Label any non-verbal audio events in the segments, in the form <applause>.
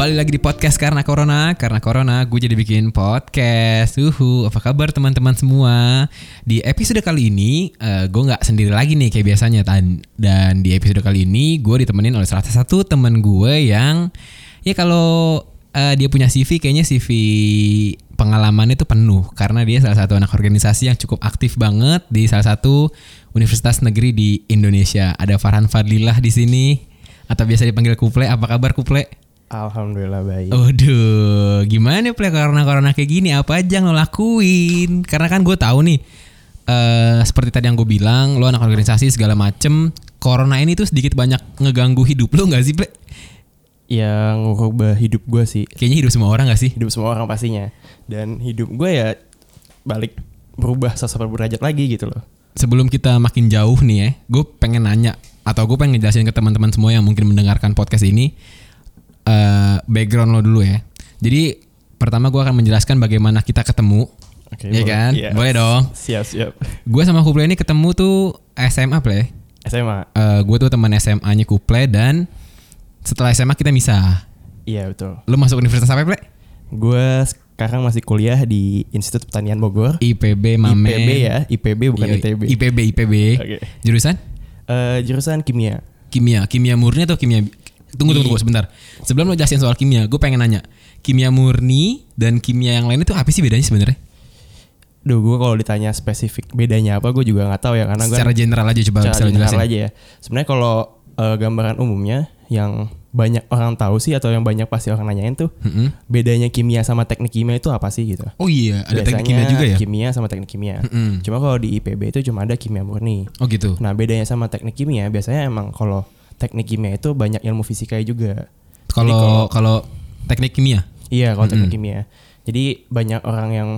Balik lagi di podcast karena corona, karena corona gue jadi bikin podcast. Uhu, apa kabar teman-teman semua? Di episode kali ini eh, gue nggak sendiri lagi nih kayak biasanya dan dan di episode kali ini gue ditemenin oleh salah satu teman gue yang ya kalau eh, dia punya CV kayaknya CV pengalamannya itu penuh karena dia salah satu anak organisasi yang cukup aktif banget di salah satu universitas negeri di Indonesia. Ada Farhan Fadlilah di sini atau biasa dipanggil Kuple. Apa kabar Kuple? Alhamdulillah baik. Waduh, gimana play karena corona kayak gini? Apa aja yang lo lakuin? Karena kan gue tahu nih, eh seperti tadi yang gue bilang, lo anak organisasi segala macem. Corona ini tuh sedikit banyak ngeganggu hidup lo nggak sih, play? Yang ngubah hidup gue sih, Kayaknya hidup semua orang gak sih? hidup semua orang pastinya. Dan hidup gue ya balik berubah 180 derajat lagi gitu loh. Sebelum kita makin jauh nih ya, gue pengen nanya atau gue pengen ngejelasin ke teman-teman semua yang mungkin mendengarkan podcast ini eh background lo dulu ya. Jadi pertama gue akan menjelaskan bagaimana kita ketemu, Oke, ya boleh. kan? Iya. Boleh dong. Siap siap. Gue sama Kuple ini ketemu tuh SMA play. SMA. Eh gue tuh teman SMA-nya Kuple dan setelah SMA kita misah. Iya betul. Lo masuk universitas apa, Ple? Gue sekarang masih kuliah di Institut Pertanian Bogor. IPB, Mame. IPB ya, IPB bukan Iya, ITB. IPB, IPB. Oke. Jurusan? Eh, jurusan kimia. Kimia. Kimia murni atau kimia... Tunggu, tunggu, tunggu sebentar. Sebelum lo jelasin soal kimia, gue pengen nanya. Kimia murni dan kimia yang lain itu apa sih bedanya sebenarnya? Duh, gue kalau ditanya spesifik bedanya apa, gue juga nggak tahu ya karena gue Secara general aja coba secara general jelasin. aja ya. Sebenarnya kalau eh, gambaran umumnya yang banyak orang tahu sih atau yang banyak pasti orang nanyain tuh Mm-mm. bedanya kimia sama teknik kimia itu apa sih gitu? Oh iya, ada teknik Biasanya kimia juga ya? Kimia sama teknik kimia. Mm-mm. Cuma kalau di IPB itu cuma ada kimia murni. Oh gitu. Nah bedanya sama teknik kimia biasanya emang kalau teknik kimia itu banyak ilmu fisika juga. Kalau kalau teknik kimia? Iya kalau teknik kimia. Jadi banyak orang yang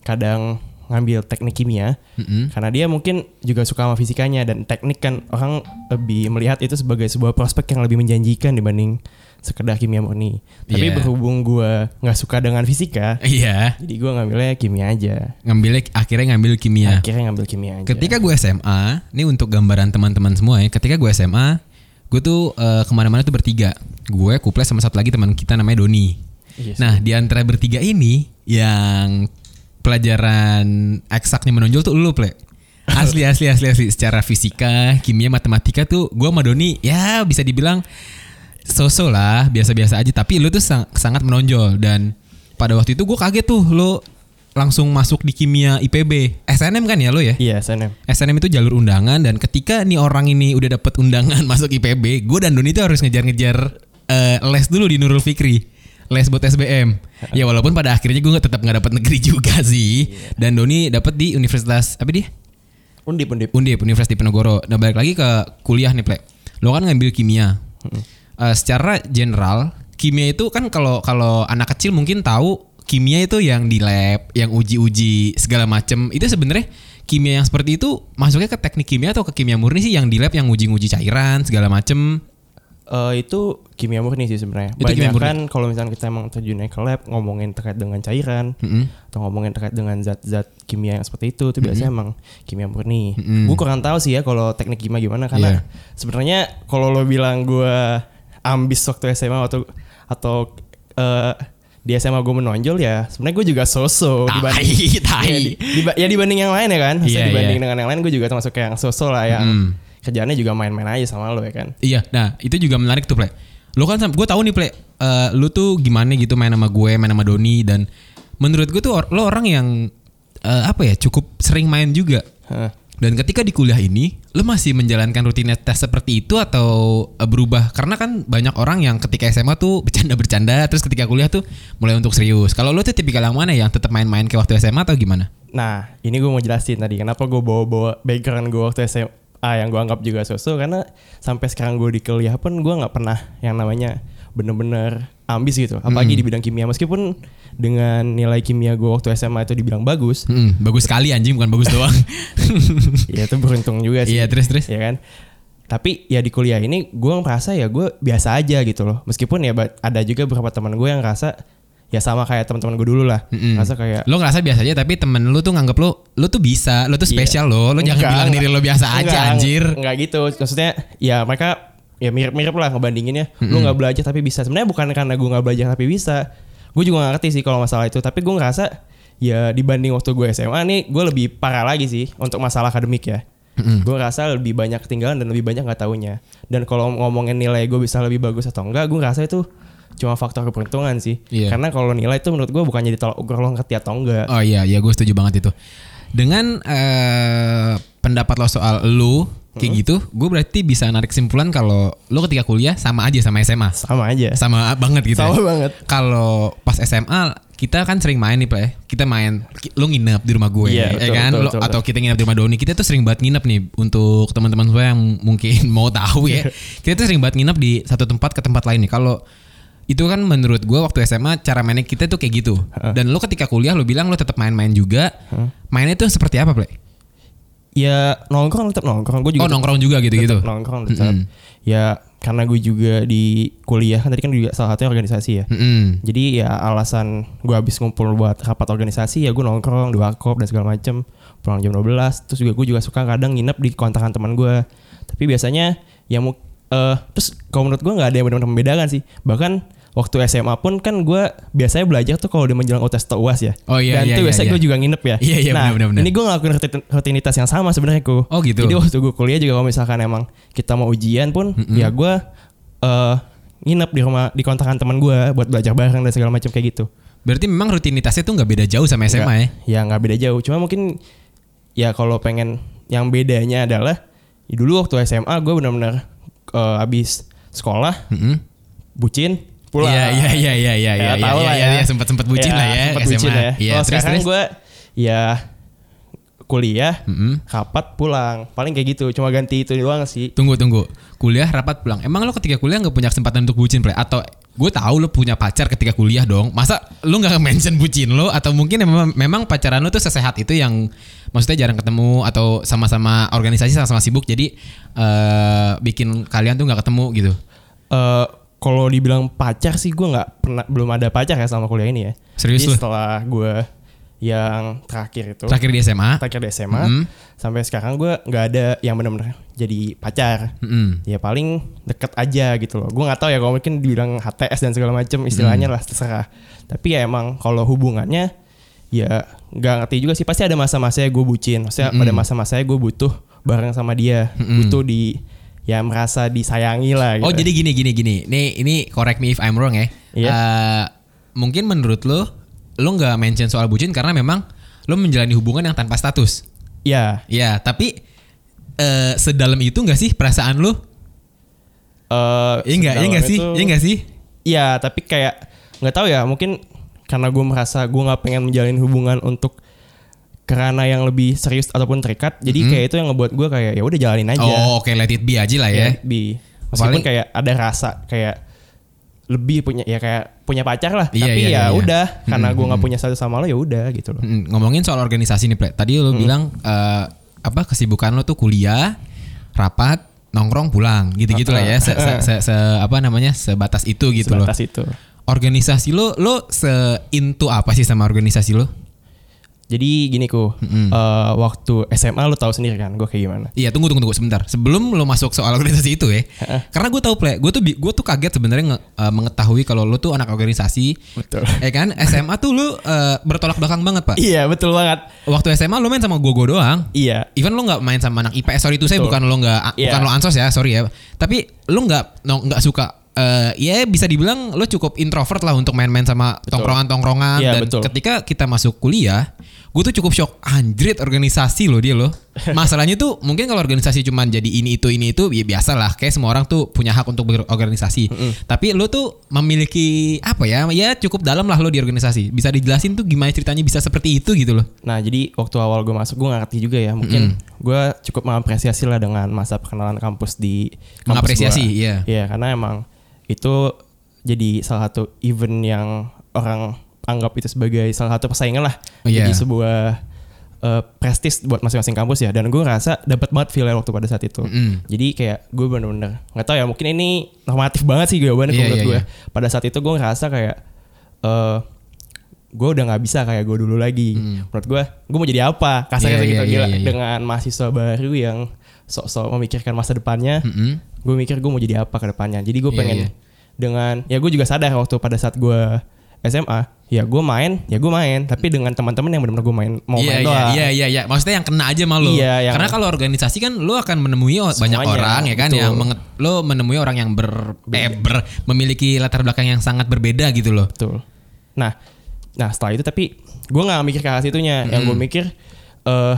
kadang ngambil teknik kimia Mm-mm. karena dia mungkin juga suka sama fisikanya dan teknik kan orang lebih melihat itu sebagai sebuah prospek yang lebih menjanjikan dibanding sekedar kimia murni. Tapi Iya. berhubung gue nggak suka dengan fisika, Iya. jadi gue ngambilnya kimia aja. Ngambilnya akhirnya ngambil kimia. Akhirnya ngambil kimia aja. Ketika gue SMA, ini untuk gambaran teman-teman semua ya. Ketika gue SMA, gue tuh eh, ke mana-mana tuh bertiga. Gue kuples sama satu lagi teman kita namanya Doni. Yes. Nah di antara bertiga ini yang pelajaran eksaknya menonjol tuh lu ple. Asli asli asli asli. Secara fisika, kimia, matematika tuh gue sama Doni ya bisa dibilang so-so lah, biasa-biasa aja. Tapi lu tuh sang- sangat menonjol dan pada waktu itu gue kaget tuh lu langsung masuk di kimia IPB. SNM kan ya lo ya? Iya, SNM. SNM itu jalur undangan dan ketika nih orang ini udah dapet undangan <laughs> masuk IPB, gue dan Doni itu harus ngejar-ngejar eh, les dulu di Nurul Fikri. Les buat SBM. Ya walaupun pada akhirnya gue tetap nggak dapet negeri <laughs> juga sih. Dan Doni dapet di Universitas apa dia? Undip, undip. Undip, Universitas Diponegoro. Nah balik lagi ke kuliah nih, Ple. Lo kan ngambil kimia. Eh, secara general, kimia itu kan kalau kalau anak kecil mungkin tahu kimia itu yang di lab, yang uji-uji segala macem. Itu sebenarnya kimia yang seperti itu masuknya ke teknik kimia atau ke kimia murni sih yang di lab yang uji-uji cairan segala macem. Eh, itu kimia murni sih sebenarnya. Banyak kan kalau misalnya kita emang terjunnya ke lab ngomongin terkait dengan cairan Mm-mm. atau ngomongin terkait dengan zat-zat kimia yang seperti itu itu biasanya emang kimia murni. Mm-mm. Gue kurang tahu sih ya kalau teknik kimia gimana karena Iya. sebenarnya kalau lo bilang gue ambis waktu SMA atau atau eh, di SMA gue menonjol ya sebenarnya gue juga so-so dibanding <laughs> Tai, ya, di- ya dibanding yang lain ya kan Maksudnya Iya, dibanding iya. dengan yang lain gue juga termasuk yang so-so lah yang Mm. kerjaannya juga main-main aja sama lo ya kan Iya, nah itu juga menarik tuh, Ple. Lo kan, gue tahu nih, Ple. eh, lu tuh gimana gitu main sama gue, main sama Doni dan menurut gue tuh or- lo orang yang eh, apa ya cukup sering main juga. Hah. Dan ketika di kuliah ini, lo masih menjalankan rutinitas seperti itu atau eh, berubah? Karena kan banyak orang yang ketika SMA tuh bercanda-bercanda, terus ketika kuliah tuh mulai untuk serius. Kalau lo tuh tipikal yang mana yang tetap main-main kayak waktu SMA atau gimana? Nah, ini gue mau jelasin tadi kenapa gue bawa-bawa background gue waktu SMA yang gue anggap juga sosok karena sampai sekarang gue di kuliah pun gue nggak pernah yang namanya bener-bener ambis gitu. Apalagi di bidang kimia meskipun dengan nilai kimia gue waktu SMA itu dibilang bagus, Hmm, bagus sekali anjing bukan bagus doang. <laughs> ya itu beruntung juga sih. Iya terus terus. ya kan. Tapi ya di kuliah ini gue merasa ya gue biasa aja gitu loh. Meskipun ya ada juga beberapa teman gue yang ngerasa ya sama kayak teman-teman gue dulu lah. Mm-mm. Rasa kayak Lo ngerasa biasa aja tapi temen lu tuh nganggep lu lu tuh bisa, lu tuh Iya. spesial lo. Lo jangan Enggak, bilang diri lo biasa aja Enggak, anjir. Enggak gitu. Maksudnya ya mereka ya mirip-mirip lah ngebandinginnya. Lu nggak belajar tapi bisa. Sebenarnya bukan karena gue nggak belajar tapi bisa. Gue juga gak ngerti sih kalau masalah itu. Tapi gue ngerasa ya dibanding waktu gue SMA nih gue lebih parah lagi sih untuk masalah akademik ya. Gue ngerasa lebih banyak ketinggalan dan lebih banyak nggak tahunya. Dan kalau ngomongin nilai gue bisa lebih bagus atau enggak, gue ngerasa itu cuma faktor keberuntungan sih. Iya. Karena kalau nilai itu menurut gue bukan jadi tolak ukur lo ngerti atau enggak. Oh iya, iya gue setuju banget itu. Dengan eh, pendapat lo soal lu kayak gitu, gue berarti bisa narik kesimpulan kalau lo ketika kuliah sama aja sama SMA. Sama aja. Sama banget gitu. Sama ya. banget. Kalau pas SMA kita kan sering main nih play. Kita main lu nginep di rumah gue Iya, ya betul, kan betul, Lo- betul, atau kita nginep di rumah Doni. Kita tuh sering banget nginep nih untuk teman-teman gue yang mungkin <laughs> mau tahu ya. <laughs> kita tuh sering banget nginep di satu tempat ke tempat lain nih. Kalau itu kan menurut gue waktu SMA cara mainnya kita tuh kayak gitu. Dan lo ketika kuliah lo bilang lo tetap main-main juga. Mainnya tuh seperti apa play? Ya nongkrong tetap nongkrong. Gue juga Oh nongkrong juga gitu-gitu. tetap nongkrong tetap. Ya karena gue juga di kuliah kan tadi kan juga salah satunya organisasi ya. Mm-mm. Jadi ya alasan gue habis ngumpul buat rapat organisasi ya gue nongkrong di warkop dan segala macem pulang jam 12 terus juga gue juga suka kadang nginep di kontrakan teman gue tapi biasanya ya mu eh terus kalau menurut gue nggak ada yang benar-benar membedakan sih bahkan waktu SMA pun kan gue biasanya belajar tuh kalau udah menjelang UTS atau UAS ya Oh, iya, dan iya, itu iya, biasanya iya. gue juga nginep ya Iya, iya, nah benar, benar, ini gue ngelakuin rutin- rutinitas yang sama sebenarnya ku Oh, gitu. jadi waktu gue kuliah juga kalau misalkan emang kita mau ujian pun ya gue eh nginep di rumah di kontrakan teman gue buat belajar bareng dan segala macam kayak gitu Berarti memang rutinitasnya tuh nggak beda jauh sama SMA ya? ya nggak beda jauh cuma mungkin ya kalau pengen yang bedanya adalah ya dulu waktu SMA gue benar-benar eh, habis sekolah Mm-mm. bucin pulang Iya iya iya iya iya iya tahu iya lah iya ya. iya, sempat sempat bucin Ya, lah ya sempat bucin ya Iya kalau terus sekarang gue ya kuliah Mm-mm. rapat pulang paling kayak gitu cuma ganti itu doang sih Tunggu tunggu. Kuliah rapat pulang. Emang lo ketika kuliah nggak punya kesempatan untuk bucin play? Atau gue tahu lo punya pacar ketika kuliah dong. Masa lo nggak mention bucin lo? Atau mungkin memang, memang pacaran lo tuh sesehat itu yang maksudnya jarang ketemu atau sama-sama organisasi sama-sama sibuk jadi eh bikin kalian tuh nggak ketemu gitu. eh kalau dibilang pacar sih gue nggak pernah belum ada pacar ya selama kuliah ini ya. Serius Jadi lu? setelah gue yang terakhir itu Terakhir di SMA. terakhir di SMA Mm. sampai sekarang gue nggak ada yang benar-benar jadi pacar. Mm-mm. Ya paling deket aja gitu loh. Gue nggak tahu ya kalau mungkin dibilang HTS dan segala macam istilahnya lah terserah. Tapi ya emang kalau hubungannya ya nggak ngerti juga sih pasti ada masa-masanya gue bucin. Maksudnya pada masa-masanya gue butuh bareng sama dia, butuh di ya merasa disayangi lah. Gitu. Oh jadi gini gini gini. Nih ini correct me if I'm wrong ya. Iya. Eh, mungkin menurut lo lo nggak mention soal bucin karena memang lo menjalani hubungan yang tanpa status. ya Ya tapi eh, sedalam itu nggak sih perasaan lo? eh Iya nggak? Iya nggak sih? itu- Iya nggak sih? Iya, tapi kayak nggak tahu ya, mungkin karena gue merasa gue nggak pengen menjalin hubungan untuk karena yang lebih serius ataupun terikat, jadi kayak itu yang ngebuat gue kayak ya udah jalanin aja. Mm-hmm. Oh oke let it be aja lah ya. Bi. Meskipun Paling- kayak ada rasa kayak lebih punya ya kayak punya pacar lah, Iya, tapi iya, ya iya, iya. udah karena gue nggak Hmm, punya satu sama lo ya udah gitu loh. Mm, Ngomongin soal organisasi nih, Ple. Tadi lo bilang eh, apa kesibukan lo tuh kuliah, rapat, nongkrong, pulang, gitu-gitu lah ya. Se, se- se- se- apa namanya sebatas itu gitu loh. Sebatas itu. Organisasi lo, lo se into apa sih sama organisasi lo? Jadi gini ku, Mm-mm. eh, waktu SMA lo tahu sendiri kan gue kayak gimana. Iya tunggu tunggu tunggu sebentar sebelum lo masuk soal organisasi itu ya karena gue tahu play gue tuh gue tuh kaget sebenarnya nge- eh, mengetahui kalau lo tuh anak organisasi Betul. ya kan SMA tuh lo eh, bertolak belakang banget pak Iya betul banget. waktu SMA lo main sama gue gue doang Iya. even lo nggak main sama anak IPS sorry itu saya bukan lo nggak Iya. bukan lo ansos ya sorry ya tapi lo nggak no- nggak suka eh ya bisa dibilang lo cukup introvert lah untuk main-main sama tongkrongan-tongkrongan Iya, dan betul. ketika kita masuk kuliah gue tuh cukup shock. Anjrit organisasi loh dia loh. <laughs> Masalahnya tuh mungkin kalau organisasi cuman jadi ini itu ini itu ya biasa lah. Kayak semua orang tuh punya hak untuk berorganisasi. Tapi lo tuh memiliki apa ya ya cukup dalam lah lo di organisasi. Bisa dijelasin tuh gimana ceritanya bisa seperti itu gitu loh. Nah jadi waktu awal gue masuk gue gak ngerti juga ya. Mungkin gue cukup mengapresiasi lah dengan masa perkenalan kampus di kampus Mengapresiasi, gua. iya. Iya karena emang itu jadi salah satu event yang orang anggap itu sebagai salah satu persaingan lah. Iya. Jadi sebuah eh, prestis buat masing-masing kampus ya dan gue ngerasa dapat banget feel waktu pada saat itu. Mm-mm. Jadi kayak gue bener-bener nggak tahu ya mungkin ini normatif banget sih jawabannya Iya, menurut iya, gue. iya. Pada saat itu gue ngerasa kayak eh gue udah nggak bisa kayak gue dulu lagi. Menurut gue, gue mau jadi apa? Kasarnya Hmm. Iya, gitu iya, gila. iya, iya. Dengan mahasiswa baru yang sok-sok memikirkan masa depannya, Mm-mm. gue mikir gue mau jadi apa ke depannya. Jadi gue Iya, pengen iya. dengan ya gue juga sadar waktu pada saat gue SMA, ya gue main, ya gue main, tapi dengan teman-teman yang benar-benar gue main mau Iya main iya doang. iya iya iya. Maksudnya yang kena aja malu. Iya, yang- Karena kalau organisasi kan lu akan menemui o- banyak Semuanya, orang ya kan betul. yang lu menemui orang yang ber, eh, ber- memiliki latar belakang yang sangat berbeda gitu loh. Betul. Nah, nah setelah itu tapi gue nggak mikir ke arah situnya. Yang gue mikir eh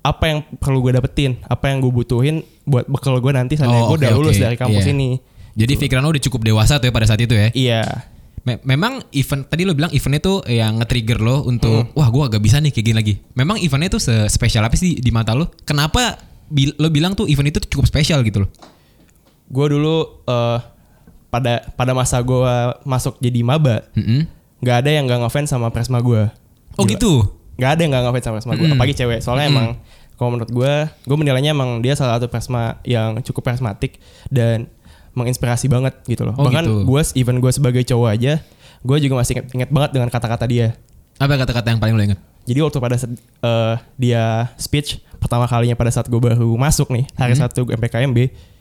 apa yang perlu gue dapetin, apa yang gue butuhin buat bekal gue nanti sampai Oh, gue udah oke, lulus dari kampus Iya. ini. Jadi pikiran lu udah cukup dewasa tuh ya pada saat itu ya. Iya. Me- memang event tadi lo bilang eventnya tuh yang nge-trigger lo Hmm. untuk wah gua agak bisa nih kayak gini lagi. Memang eventnya tuh spesial apa sih di mata lo? Kenapa bi- lo bilang tuh event itu cukup spesial gitu loh? Gue dulu eh pada pada masa gue masuk jadi maba, nggak ada yang nggak ngefans sama presma gue. Oh gitu. Nggak ada yang nggak ngefans sama presma gue, Mm-mm. apalagi cewek. Soalnya Mm-mm. emang kalau menurut gue, gue menilainya emang dia salah satu presma yang cukup karismatik dan menginspirasi banget gitu loh. Oh, Bahkan gitu. gue even gue sebagai cowok aja, gue juga masih inget, inget banget dengan kata-kata dia. Apa kata-kata yang paling lo inget? Jadi waktu pada saat eh, dia speech pertama kalinya pada saat gue baru masuk nih hari Hmm. satu MPKMB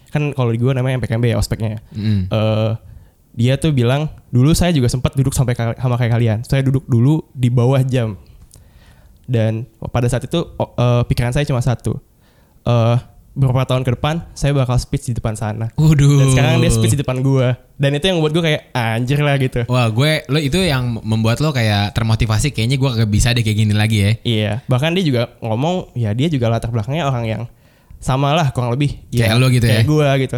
kan kalau di gue namanya MPKMB ya ospeknya. Mm. Eh, dia tuh bilang dulu saya juga sempat duduk sampai sama kayak kalian. Saya duduk dulu di bawah jam. Dan pada saat itu eh, pikiran saya cuma satu. Eh beberapa tahun ke depan saya bakal speech di depan sana. Waduh. Dan sekarang dia speech di depan gue. Dan itu yang membuat gue kayak anjir lah gitu. Wah gue lo itu yang membuat lo kayak termotivasi kayaknya gue gak bisa deh kayak gini lagi ya. Iya, bahkan dia juga ngomong ya dia juga latar belakangnya orang yang sama lah kurang lebih. Kayak lo gitu ya? Kayak gue gitu.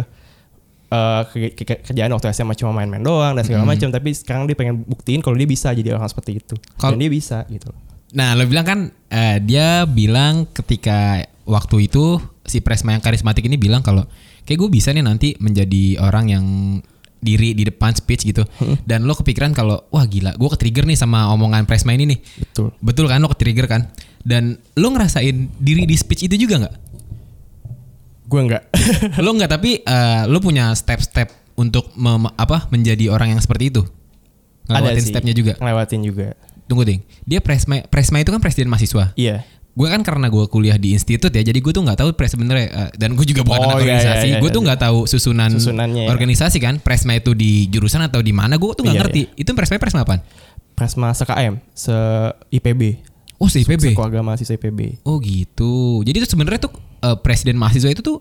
Eh, ke- ke- kerjaan waktu SMA cuma main-main doang dan segala macam, tapi sekarang dia pengen buktiin kalau dia bisa jadi orang seperti itu. Kal- dan dia bisa gitu. Nah lo bilang kan eh, dia bilang ketika waktu itu si Presma yang karismatik ini bilang kalau kayak gue bisa nih nanti menjadi orang yang diri di depan speech gitu dan lo kepikiran kalau wah gila gue ketrigger nih sama omongan Presma ini nih Betul. betul kan lo ketrigger kan dan lo ngerasain diri di speech itu juga nggak Gue enggak. <laughs> lo nggak tapi eh, lo punya step-step untuk mem- apa menjadi orang yang seperti itu ngelewatin sih. stepnya juga Ngelewatin juga. tunggu ding dia Presma Presma itu kan presiden mahasiswa Iya. Gue kan karena gue kuliah di institut ya jadi gue tuh nggak tahu pres sebenarnya eh, dan gue juga bukan Oh, anak iya, organisasi iya, iya, gue tuh iya. nggak tahu susunan Susunannya, ya. organisasi kan presma itu di jurusan atau di mana gue tuh nggak Iya, ngerti itu presma presma apa Presma se-KM, se-IPB. oh si IPB Keluarga mahasiswa IPB. oh gitu jadi itu sebenarnya tuh eh, presiden mahasiswa itu tuh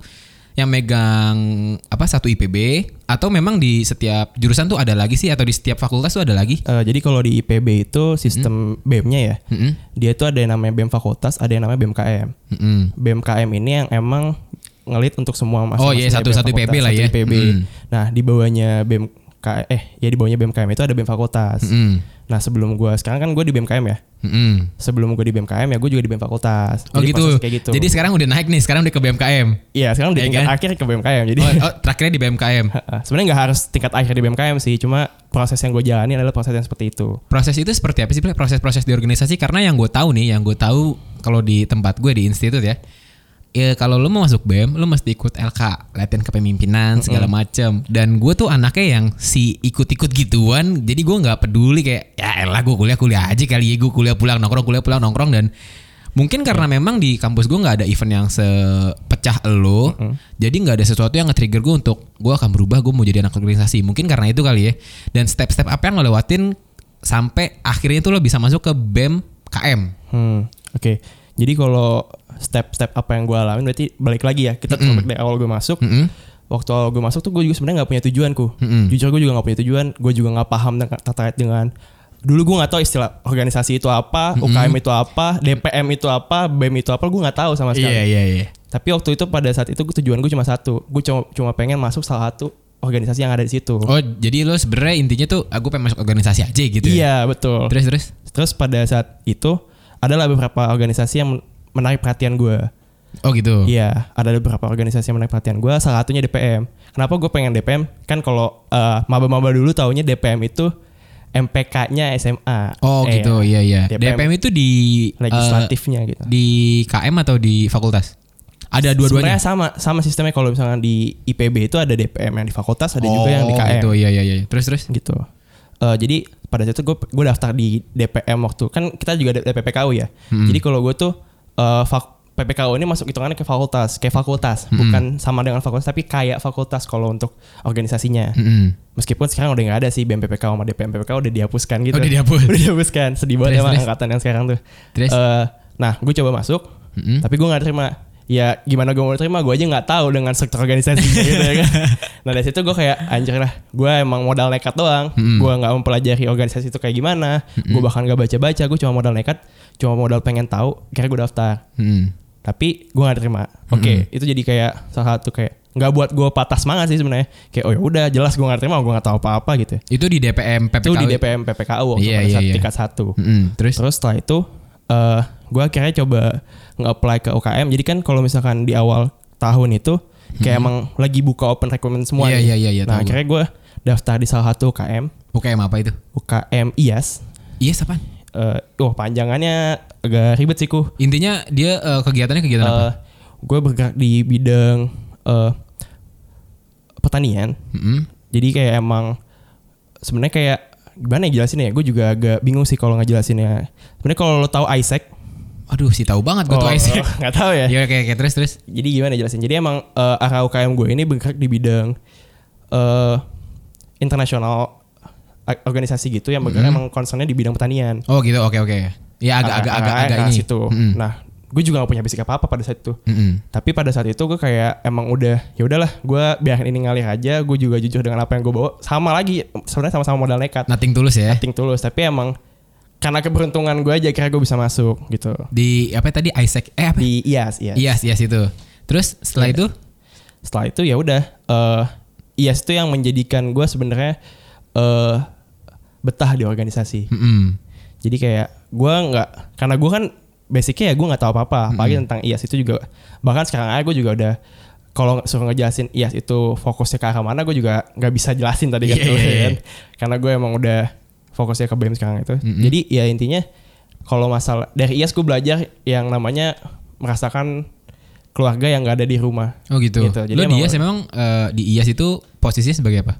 yang megang apa satu IPB atau memang di setiap jurusan tuh ada lagi sih atau di setiap fakultas tuh ada lagi Eh, jadi kalau di IPB itu sistem BEM-nya ya, Mm-mm. dia itu ada yang namanya BEM fakultas, ada yang namanya BEM KM. Mm-mm. BMKM ini yang emang ngelit untuk semua Oh, masing-masing iya, satu- BEM satu IPB fakultas, lah satu ya. IPB. Mm. Nah, di bawahnya BMK eh ya di bawahnya BMKM itu ada BEM fakultas. Mm-mm. Nah, sebelum gua sekarang kan gue di BMKM ya. Mm-mm. Sebelum gue di BMKM ya gue juga di BEM fakultas. Oh Jadi gitu. kayak gitu. Jadi sekarang udah naik nih, sekarang udah ke BMKM. iya, sekarang di Iya tingkat kan? akhir ke BMKM. Jadi Oh, oh, terakhirnya di BMKM. <laughs> sebenarnya nggak harus tingkat akhir di BMKM sih, cuma proses yang gue jalani adalah proses yang seperti itu. Proses itu seperti apa sih? Proses-proses di organisasi karena yang gue tahu nih, yang gue tahu kalau di tempat gue di institut ya. Ya kalau lu mau masuk BEM, lu mesti ikut LK, latihan kepemimpinan segala macem. Dan gue tuh anaknya yang si ikut-ikut gituan, jadi gue nggak peduli kayak ya elah gue kuliah kuliah aja kali ya gue kuliah pulang nongkrong kuliah pulang nongkrong dan mungkin karena memang di kampus gue nggak ada event yang sepecah lo, jadi nggak ada sesuatu yang nge-trigger gue untuk gue akan berubah gue mau jadi anak organisasi. Mungkin karena itu kali ya. Dan step-step apa yang lo lewatin sampai akhirnya tuh lo bisa masuk ke BEM KM. Hmm, oke. Jadi kalau step-step apa yang gue alamin berarti balik lagi ya. Kita mm dari awal gue masuk. Mm-mm. Waktu awal gue masuk tuh gue juga sebenarnya nggak punya tujuanku. Mm-mm. Jujur gue juga nggak punya tujuan. Gue juga nggak paham terkait dengan dulu gue nggak tahu istilah organisasi itu apa, UKM itu apa, DPM itu apa, BEM itu apa, gue nggak tahu sama sekali. Iya iya iya. Tapi waktu itu pada saat itu tujuan gue cuma satu, gue cuma cuma pengen masuk salah satu organisasi yang ada di situ. Oh jadi lo sebenarnya intinya tuh aku pengen masuk organisasi aja gitu ya? Iya betul. Terus terus? Terus pada saat itu adalah beberapa organisasi yang menarik perhatian gue. Oh gitu. Iya, ada beberapa organisasi yang menarik perhatian gue. Salah satunya DPM. Kenapa gue pengen DPM? Kan kalau eh, maba-maba dulu taunya DPM itu MPK-nya SMA. Oh Eh, gitu iya iya. DPM, DPM, itu di eh, legislatifnya gitu. di KM atau di fakultas? Ada dua-duanya. Sebenarnya sama sama sistemnya kalau misalnya di IPB itu ada DPM yang di fakultas, ada oh, juga yang di KM gitu iya iya iya. Terus terus? gitu. Eh, jadi pada saat itu gue gue daftar di DPM waktu kan kita juga ada DPPKU ya. Hmm. Jadi kalau gue tuh eh, fak- PPKU ini masuk hitungannya ke fakultas, kayak fakultas, Hmm. bukan sama dengan fakultas tapi kayak fakultas kalau untuk organisasinya. Mm-mm. Meskipun sekarang udah nggak ada sih BMPPK sama DPM PPK udah dihapuskan gitu. Oh, udah dihapus. <laughs> udah dihapuskan. Sedih banget emang angkatan yang sekarang tuh. Terus? Eh, nah, gue coba masuk, Mm-mm. tapi gue nggak terima. Ya gimana gue mau terima, gue aja nggak tahu dengan struktur organisasi gitu ya kan. <laughs> Nah dari situ gue kayak anjir lah, gue emang modal nekat doang. Mm-mm. Gue nggak mempelajari organisasi itu kayak gimana. Gue bahkan nggak baca-baca, gue cuma modal nekat, cuma modal pengen tahu. Kira gue daftar, Mm-mm. tapi gue nggak terima. Oke, itu jadi kayak salah satu kayak nggak buat gue patah semangat sih sebenarnya. Kayak oh ya udah jelas gue nggak terima, gue nggak tahu apa-apa gitu. Itu di DPM PPKU. Itu di DPM PPKU waktu Iya, pada iya, saat iya. tingkat satu. Mm-mm. Terus? Terus setelah itu eh gue akhirnya coba nge-apply ke UKM. Jadi kan kalau misalkan di awal tahun itu kayak emang lagi buka open recruitment semua. Hmm. Iya, nih. iya, Nah akhirnya gue daftar di salah satu UKM, UKM apa itu? UKM IAS. Iya, apaan? Eh, oh panjangannya agak ribet sih ku. Intinya dia eh, kegiatannya kegiatan apa? Eh, gue bergerak di bidang eh, pertanian. Mm-mm. Jadi kayak emang sebenarnya kayak gimana ya jelasin ya? Gue juga agak bingung sih kalau ngejelasinnya. Sebenarnya kalau lo tahu Isaac, Aduh, sih tahu banget gue tuh. Oh, <laughs> nggak tahu ya. <laughs> Iya, oke, oke, terus terus. Jadi gimana jelasin? Jadi emang eh, arah UKM gue ini bergerak di bidang eh internasional organisasi gitu yang bergerak emang concernnya di bidang pertanian. Oh, gitu. Oke, oke. Ya agak agak agak agak ini. situ. Mm-mm. Nah, gue juga gak punya basic apa apa pada saat itu. Mm-mm. Tapi pada saat itu gue kayak emang udah ya udahlah, gue biarin ini ngalir aja. Gue juga jujur dengan apa yang gue bawa. Sama lagi, sebenarnya sama-sama modal nekat. Nothing tulus ya. Nothing tulus. Tapi emang karena keberuntungan gue aja kira gue bisa masuk gitu. Di apa tadi Isaac? Eh apa? Di IAS, IAS. Iya, iya itu. Terus setelah Iya. itu? setelah itu ya udah eh IAS itu yang menjadikan gue sebenarnya eh betah di organisasi Mm-mm. jadi kayak gue nggak karena gue kan basicnya ya gue nggak tahu apa apa apalagi tentang IAS itu juga bahkan sekarang aja gue juga udah kalau suruh ngejelasin IAS itu fokusnya ke arah mana gue juga nggak bisa jelasin tadi kan, Iya, <laughs> iya, iya. kan. karena gue emang udah fokusnya ke BEM sekarang itu Mm-mm. jadi ya intinya kalau masalah dari IAS gue belajar yang namanya merasakan keluarga yang nggak ada di rumah Oh gitu. Gitu, jadi Lo di IAS memang eh, di IAS itu posisinya sebagai apa?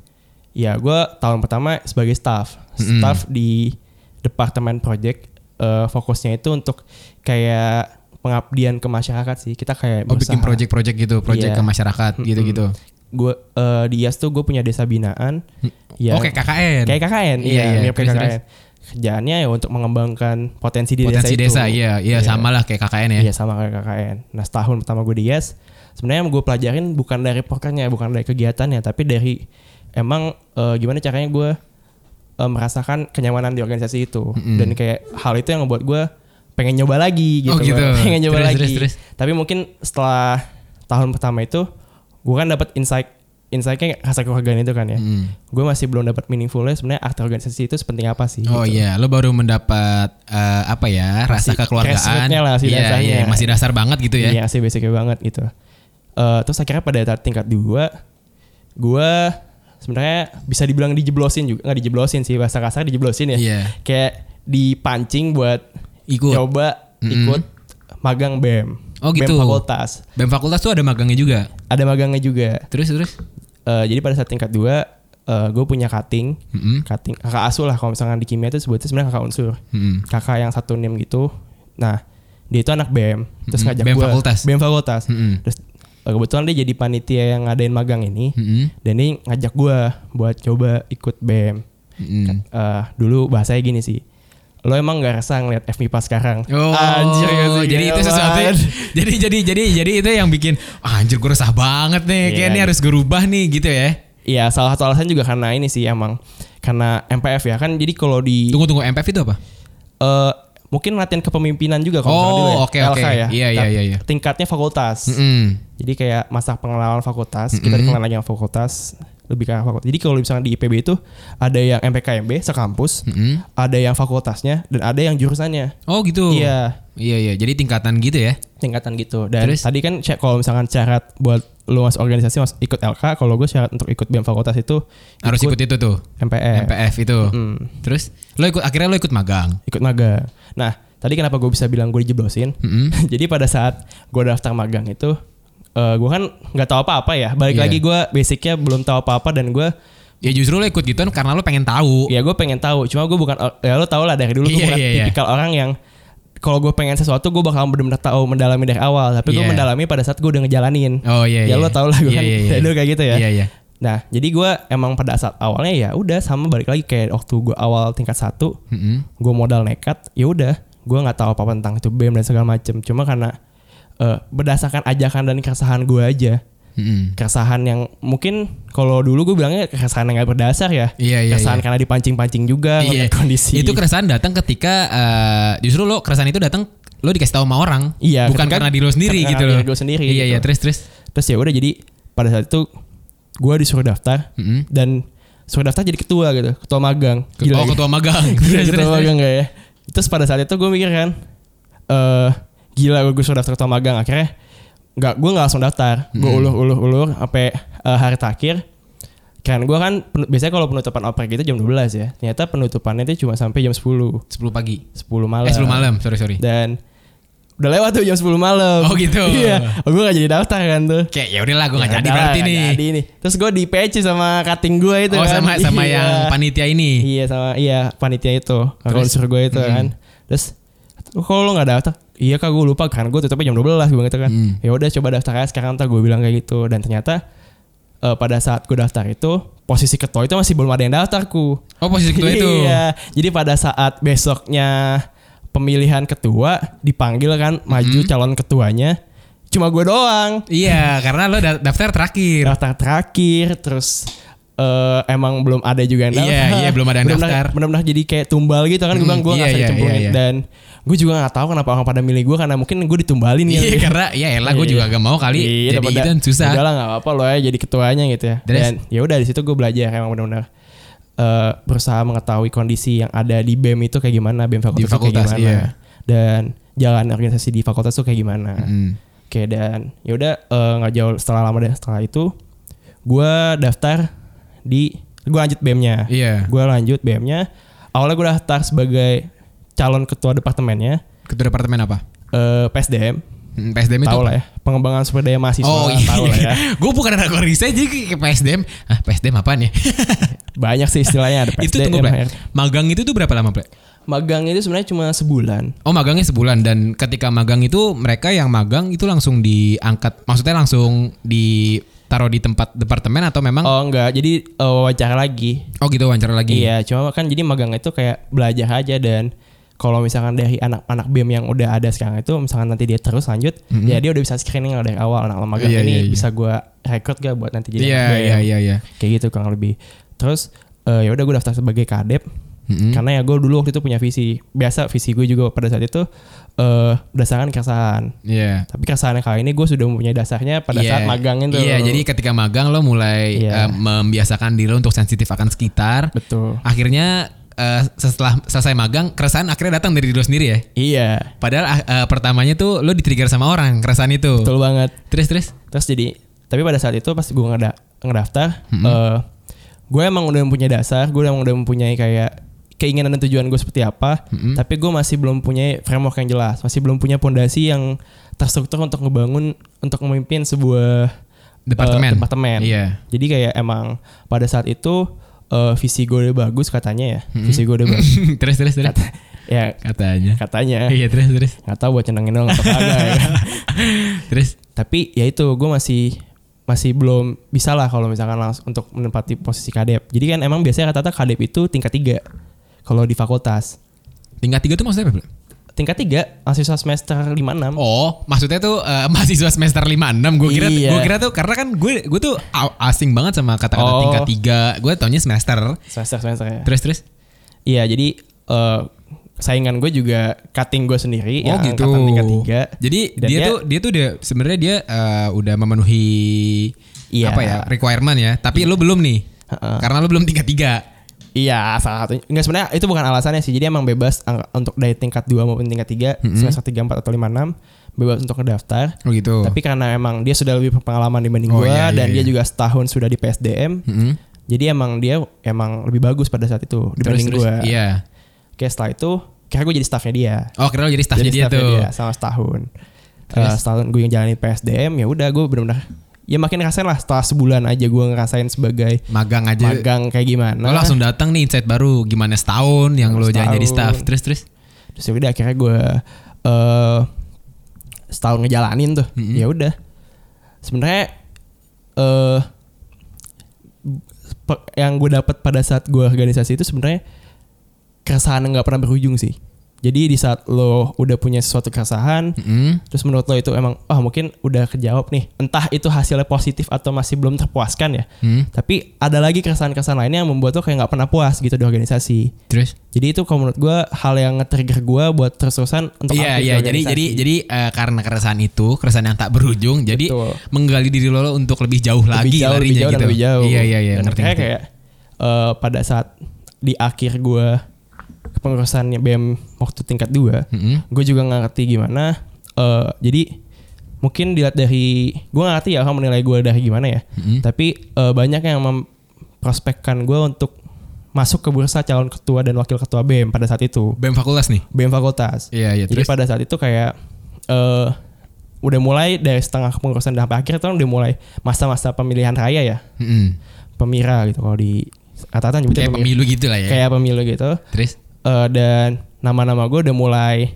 Ya, gue tahun pertama sebagai staff, staff di departemen project. eh, fokusnya itu untuk kayak pengabdian ke masyarakat sih. Kita kayak Oh bikin project-project gitu, project Iya. ke masyarakat gitu-gitu. Gue eh, di IAS tuh gue punya desa binaan. Ya, Oh kayak KKN. kayak KKN, Iya, iya, iya. mirip kayak KKN. Kerjaannya ya untuk mengembangkan potensi di Potensi desa, desa, itu. iya, iya sama lah kayak KKN ya. Iya sama kayak KKN. Nah setahun pertama gue di IAS, sebenarnya yang gue pelajarin bukan dari prokernya, bukan dari kegiatannya, tapi dari emang eh, gimana caranya gue eh, merasakan kenyamanan di organisasi itu. Dan kayak hal itu yang membuat gue pengen nyoba lagi gitu. Oh, gitu. <laughs> pengen nyoba Terus, lagi. terus, terus. Tapi mungkin setelah tahun pertama itu, gue kan dapat insight insightnya rasa kekeluargaan itu kan ya. Mm. Gue masih belum dapat meaningfulnya sebenarnya arti organisasi itu sepenting apa sih? Oh gitu. iya, lo baru mendapat eh, apa ya rasa Masih kekeluargaan. lah, masih dasarnya. iya, masih dasar banget gitu ya. Iya, masih basicnya banget gitu. Eh, terus akhirnya pada tingkat dua, gue sebenarnya bisa dibilang dijeblosin juga, nggak dijeblosin sih bahasa kasar dijeblosin ya. Iya. Kayak dipancing buat Ikut. coba Mm-mm. ikut magang BEM. Oh, gitu. BEM fakultas. BEM fakultas tuh ada magangnya juga. Ada magangnya juga. Terus terus. Eh, jadi pada saat tingkat dua, gue punya cutting, Mm-mm. cutting kakak asuh lah kalau misalkan di kimia itu sebutnya sebenarnya kakak unsur. Mm-mm. Kakak yang satu nim gitu. Nah, dia itu anak BEM. Terus Mm-mm. ngajak BEM gue. fakultas? BEM fakultas. Mm-mm. Terus eh, kebetulan dia jadi panitia yang ngadain magang ini Mm-mm. dan dia ngajak gua buat coba ikut BEM. Mm-mm. Eh, dulu bahasanya gini sih. Lo emang gak resah ngeliat FMIPA sekarang? Oh, Anjir gak sih? jadi itu Gila sesuatu jadi jadi jadi jadi itu yang bikin "Ah, anjir gue resah banget nih Iya. kayak ini harus gue rubah nih gitu ya. Iya salah satu alasan juga karena ini sih emang karena MPF ya kan jadi kalau di Tunggu tunggu MPF itu apa? eh, mungkin latihan kepemimpinan juga kalau Oh, misalnya dulu ya. oke, oke. LK ya. Iya, iya, iya, iya. Tingkatnya fakultas. Mm-mm. Jadi kayak masa pengenalan fakultas, kita Mm-mm. dikenal lagi yang fakultas, lebih ke fakultas. Jadi kalau misalnya di IPB itu ada yang MPKMB sekampus, Mm-mm. ada yang fakultasnya dan ada yang jurusannya. Oh gitu. Iya, Iya iya. Jadi tingkatan gitu ya. tingkatan gitu. Dan Terus? tadi kan cek kalau misalkan syarat buat lu masuk organisasi mas ikut LK, kalau gue syarat untuk ikut BEM fakultas itu Harus ikut itu tuh. MPF. MPF itu. Mm, Terus lo ikut akhirnya lo ikut magang. ikut magang. Nah, tadi kenapa gue bisa bilang gue dijeblosin? Mm-mm. <laughs> Jadi pada saat gue daftar magang itu, eh gue kan nggak tahu apa-apa ya. Balik Iya. lagi gue basicnya belum tahu apa-apa dan gue Ya justru lo ikut gituan karena lo pengen tahu. ya gue pengen tahu cuma gue bukan ya lo tau lah dari dulu gue Iya, bukan iya, iya. tipikal orang yang kalau gue pengen sesuatu gue bakal benar-benar tahu mendalami dari awal tapi gue Iya. mendalami pada saat gue udah ngejalanin Oh iya ya iya. lo tau lah gue Iya, kan iya. <laughs> dari dulu kayak gitu ya Iya iya. nah jadi gue emang pada saat awalnya ya udah sama balik lagi kayak waktu gue awal tingkat satu Mm-mm. gue modal nekat ya udah gue nggak tahu apa tentang itu BEM dan segala macem cuma karena eh, berdasarkan ajakan dan keresahan gue aja Mm-mm. keresahan yang mungkin kalau dulu gue bilangnya keresahan yang gak berdasar ya Iya iya. keresahan iya. karena dipancing-pancing juga Iya. kondisi Itu keresahan datang ketika eh, justru lo keresahan itu datang lo dikasih tahu sama orang, Iya, bukan ketika- karena diri lo sendiri gitu loh. gue sendiri, Iya gitu. iya terus terus. terus ya udah jadi pada saat itu gue disuruh daftar Mm-mm. dan suruh daftar jadi ketua gitu ketua magang oh ya? ketua magang. Gila, <laughs> Terus, ketua magang gak ya terus pada saat itu gue mikir kan eh gila gue suruh daftar ketua magang akhirnya nggak gue nggak langsung daftar gue ulur ulur ulur sampai eh, hari terakhir kan gue kan biasanya kalau penutupan oprek itu jam 12 ya ternyata penutupannya itu cuma sampai jam 10 10 10 pagi. malam Eh 10 malam, sorry sorry. dan udah lewat tuh jam 10 malam Oh, gitu. <laughs> iya gue gak jadi daftar kan tuh Kayak ya udahlah gue nggak Ya jadi berarti nih. jadi nih. Terus gue di PC sama cutting gue itu Oh kan. sama sama <laughs> Iya. yang panitia ini. Iya sama iya panitia itu. Terus? unsur gue itu Hmm. kan. Terus "Oh, kalau lo gak daftar? Iya kak gue lupa karena gue tutupnya jam 12 gue gitu kan. Hmm. Ya udah coba daftar aja sekarang ntar gue bilang kayak gitu dan ternyata eh, pada saat gue daftar itu posisi ketua itu masih belum ada yang daftarku. Oh posisi ketua itu. <laughs> Iya. Jadi pada saat besoknya pemilihan ketua dipanggil kan maju Hmm. calon ketuanya cuma gue doang. Iya, karena lo da- daftar terakhir. daftar terakhir terus eh, emang belum ada juga yang Iya, daftar. iya, belum ada yang daftar. Bener-bener jadi kayak tumbal gitu kan gue Hmm, bilang gue iya, nggak iya, iya, iya. dan gue juga nggak tahu kenapa orang pada milih gue karena mungkin gue ditumbalin Iya, ya karena ya elah gue Iya. juga gak mau kali Iya, jadi gitu susah. Udah lah nggak apa-apa lo ya jadi ketuanya gitu ya. Terus? Dan ya udah di situ gue belajar emang benar-benar eh, berusaha mengetahui kondisi yang ada di BEM itu kayak gimana, BEM fakultas, Di itu kayak fakultas, gimana. iya. Dan jalan organisasi di fakultas tuh kayak gimana. Mm. Oke dan ya udah eh, nggak jauh setelah lama deh setelah itu gue daftar di gue lanjut BEM-nya. Iya. Gue lanjut BEM-nya. Awalnya gue daftar sebagai calon ketua departemennya Ketua departemen apa? eh, PSDM. Hmm, PSDM itu Tahu apa? lah ya pengembangan sumber daya mahasiswa. Oh iya, tahu lah ya. <laughs> gue bukan anak riset jadi ke PSDM. Ah PSDM apaan ya? <laughs> Banyak sih istilahnya ada PSDM. <laughs> itu tunggu. HR. Magang itu tuh berapa lama Ple? Magang itu sebenarnya cuma sebulan. Oh magangnya sebulan dan ketika magang itu mereka yang magang itu langsung diangkat, maksudnya langsung ditaruh di tempat departemen atau memang? Oh, Oh enggak, jadi eh, wawancara lagi. gitu wawancara lagi. Iya, cuma kan jadi magang itu kayak belajar aja dan kalau misalkan dari anak-anak BEM yang udah ada sekarang itu misalkan nanti dia terus lanjut, ya dia udah bisa screening dari awal anak magang Iya, ini iya, iya. bisa gua rekrut gak buat nanti jadi Iya anak iya iya iya. Kayak gitu kurang lebih. Terus eh, ya udah gue daftar sebagai kadep Mm-mm. karena ya gue dulu waktu itu punya visi. Biasa visi gue juga pada saat itu eh berdasarkan keresahan. Iya. Tapi keresahan yang kali ini gue sudah mempunyai dasarnya pada Iya. saat magang itu. Iya, jadi ketika magang lo mulai Iya. eh, membiasakan diri lo untuk sensitif akan sekitar. betul. Akhirnya eh, setelah selesai magang, keresahan akhirnya datang dari diri lo sendiri ya. Iya, Padahal ah, eh, pertamanya tuh lo di-trigger sama orang keresahan itu. betul banget. Terus terus. Terus jadi tapi pada saat itu pas gue ngeda ngedaftar, Mm-mm. eh, gue emang udah mempunyai dasar, gue emang udah mempunyai kayak keinginan dan tujuan gue seperti apa, Mm-mm. tapi gue masih belum punya framework yang jelas, masih belum punya pondasi yang terstruktur untuk ngebangun, untuk memimpin sebuah Departemen. eh, departemen. Iya. Jadi kayak emang pada saat itu eh, visi gue udah bagus katanya ya, visi gue udah bagus. <laughs> terus terus terus. Kata- ya Katanya. katanya, Iya terus terus. nggak tahu buat nyenengin doang atau kagak ya. <laughs> Terus tapi ya itu gue masih masih belum bisa lah kalau misalkan langsung untuk menempati posisi kadep. Jadi kan emang biasanya rata-rata kadep itu tingkat tiga kalau di fakultas. tingkat tiga tuh maksudnya apa? Tingkat tiga mahasiswa semester lima enam. Oh, maksudnya tuh eh, <laughs> mahasiswa semester 56. Gue kira Iya. gue kira tuh karena kan gue gue tuh asing banget sama kata-kata Oh. tingkat tiga. Gue taunya semester. Semester semester ya. Terus terus. Iya jadi eh, saingan gue juga cutting gue sendiri Oh yang gitu. angkatan tingkat tiga. Jadi Dan dia, dia- tuh dia tuh udah sebenarnya dia eh, udah memenuhi Iya. apa ya requirement ya. Tapi lu belum nih. Heeh. Karena lu belum tingkat tiga. Iya salah satunya. Enggak sebenarnya itu bukan alasannya sih. Jadi emang bebas ang- untuk dari tingkat 2 maupun tingkat 3 Mm-mm. semester 3, 4 atau 5, 6 bebas untuk ngedaftar. Oh gitu. Tapi karena emang dia sudah lebih berpengalaman dibanding Oh, gue iya, iya, dan dia iya. juga setahun sudah di PSDM. Mm-mm. Jadi emang dia emang lebih bagus pada saat itu dibanding terus, gue. Iya. Oke setelah itu kira gue jadi staffnya dia. Oh kira jadi staffnya jadi dia staffnya tuh. dia selama setahun. Terus? Eh, setahun gue yang jalanin PSDM ya udah gue benar-benar ya makin ngerasain lah setelah sebulan aja gue ngerasain sebagai Magang aja. magang kayak gimana. Lo langsung datang nih insight baru gimana setahun yang lo jadi jadi staff terus terus. Terus ya udah akhirnya gue eh setahun ngejalanin tuh. Mm-mm. Ya udah. Sebenarnya eh pe- yang gue dapat pada saat gue organisasi itu sebenarnya keresahan nggak pernah berujung sih. Jadi di saat lo udah punya sesuatu keresahan, Mm-mm. terus menurut lo itu emang, ah mungkin udah kejawab nih. Entah itu hasilnya positif atau masih belum terpuaskan ya. Hmm. Tapi ada lagi keresahan-keresahan lainnya yang membuat lo kayak nggak pernah puas gitu di organisasi. Terus? Jadi itu kalau menurut gue hal yang nge-trigger gue buat terus-terusan untuk Iya aktif iya jadi jadi jadi eh, karena keresahan itu keresahan yang tak berujung jadi Betul. menggali diri lo untuk lebih jauh lagi lebih jauh, lebih larinya jauh, gitu. dan lebih jauh. Iya iya iya Dan ngerti kayak ngerti. kayak eh, pada saat di akhir gue kepengurusannya BM waktu tingkat 2 Mm-mm. gue juga nggak ngerti gimana. eh jadi mungkin dilihat dari gue nggak ngerti ya orang menilai gue dari gimana ya. Mm-mm. Tapi eh, banyak yang memprospekkan gue untuk masuk ke bursa calon ketua dan wakil ketua BM pada saat itu. BEM fakultas nih. BM fakultas. Iya iya Jadi terus. pada saat itu kayak eh udah mulai dari setengah kepengurusan dan sampai akhir itu kan udah mulai masa-masa pemilihan raya ya, Mm-mm. pemira gitu kalau di kata-kata nyebutnya Kayak pemira. pemilu gitu lah ya. kayak pemilu gitu. Terus? Eh, dan nama-nama gue udah mulai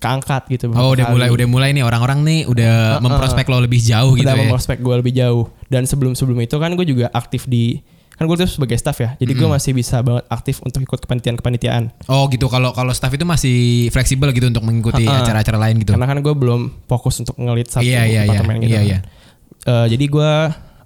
keangkat gitu. Oh udah beberapa mulai kali. udah mulai nih orang-orang nih udah Uh-uh. memprospek lo lebih jauh gitu udah ya. memprospek gue lebih jauh. Dan sebelum-sebelum itu kan gue juga aktif di kan gue tuh sebagai staff ya. Jadi gue Mm-mm. masih bisa banget aktif untuk ikut kepanitiaan-kepanitiaan. Oh gitu kalau kalau staff itu masih fleksibel gitu untuk mengikuti acara-acara lain gitu. Karena kan gue belum fokus untuk ngelit satu iya iya. departemen gitu. Iya kan. iya. Eh, jadi gue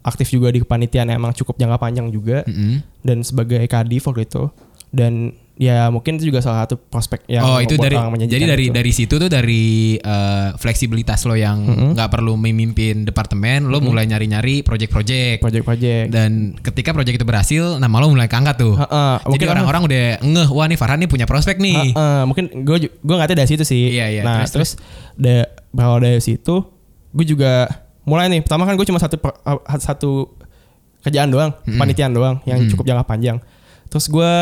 aktif juga di kepanitiaan emang cukup jangka panjang juga Mm-mm. dan sebagai kadif waktu itu dan ya mungkin itu juga salah satu prospek yang oh itu dari jadi dari gitu. dari situ tuh dari eh, fleksibilitas lo yang nggak perlu memimpin departemen lo mulai nyari-nyari project-project. Project-project. Dan ketika project itu berhasil nama lo mulai keangkat tuh. Heeh, jadi mungkin orang-orang udah ngeh wah nih Farhan nih punya prospek nih. Heeh, mungkin gue gue nggak tahu dari situ sih. Iya, iya. nah Terus, terus, da- dari situ gue juga mulai nih. Pertama kan gue cuma satu uh, satu kerjaan doang Mm-mm. panitiaan doang yang Mm. cukup jangka panjang. Terus gue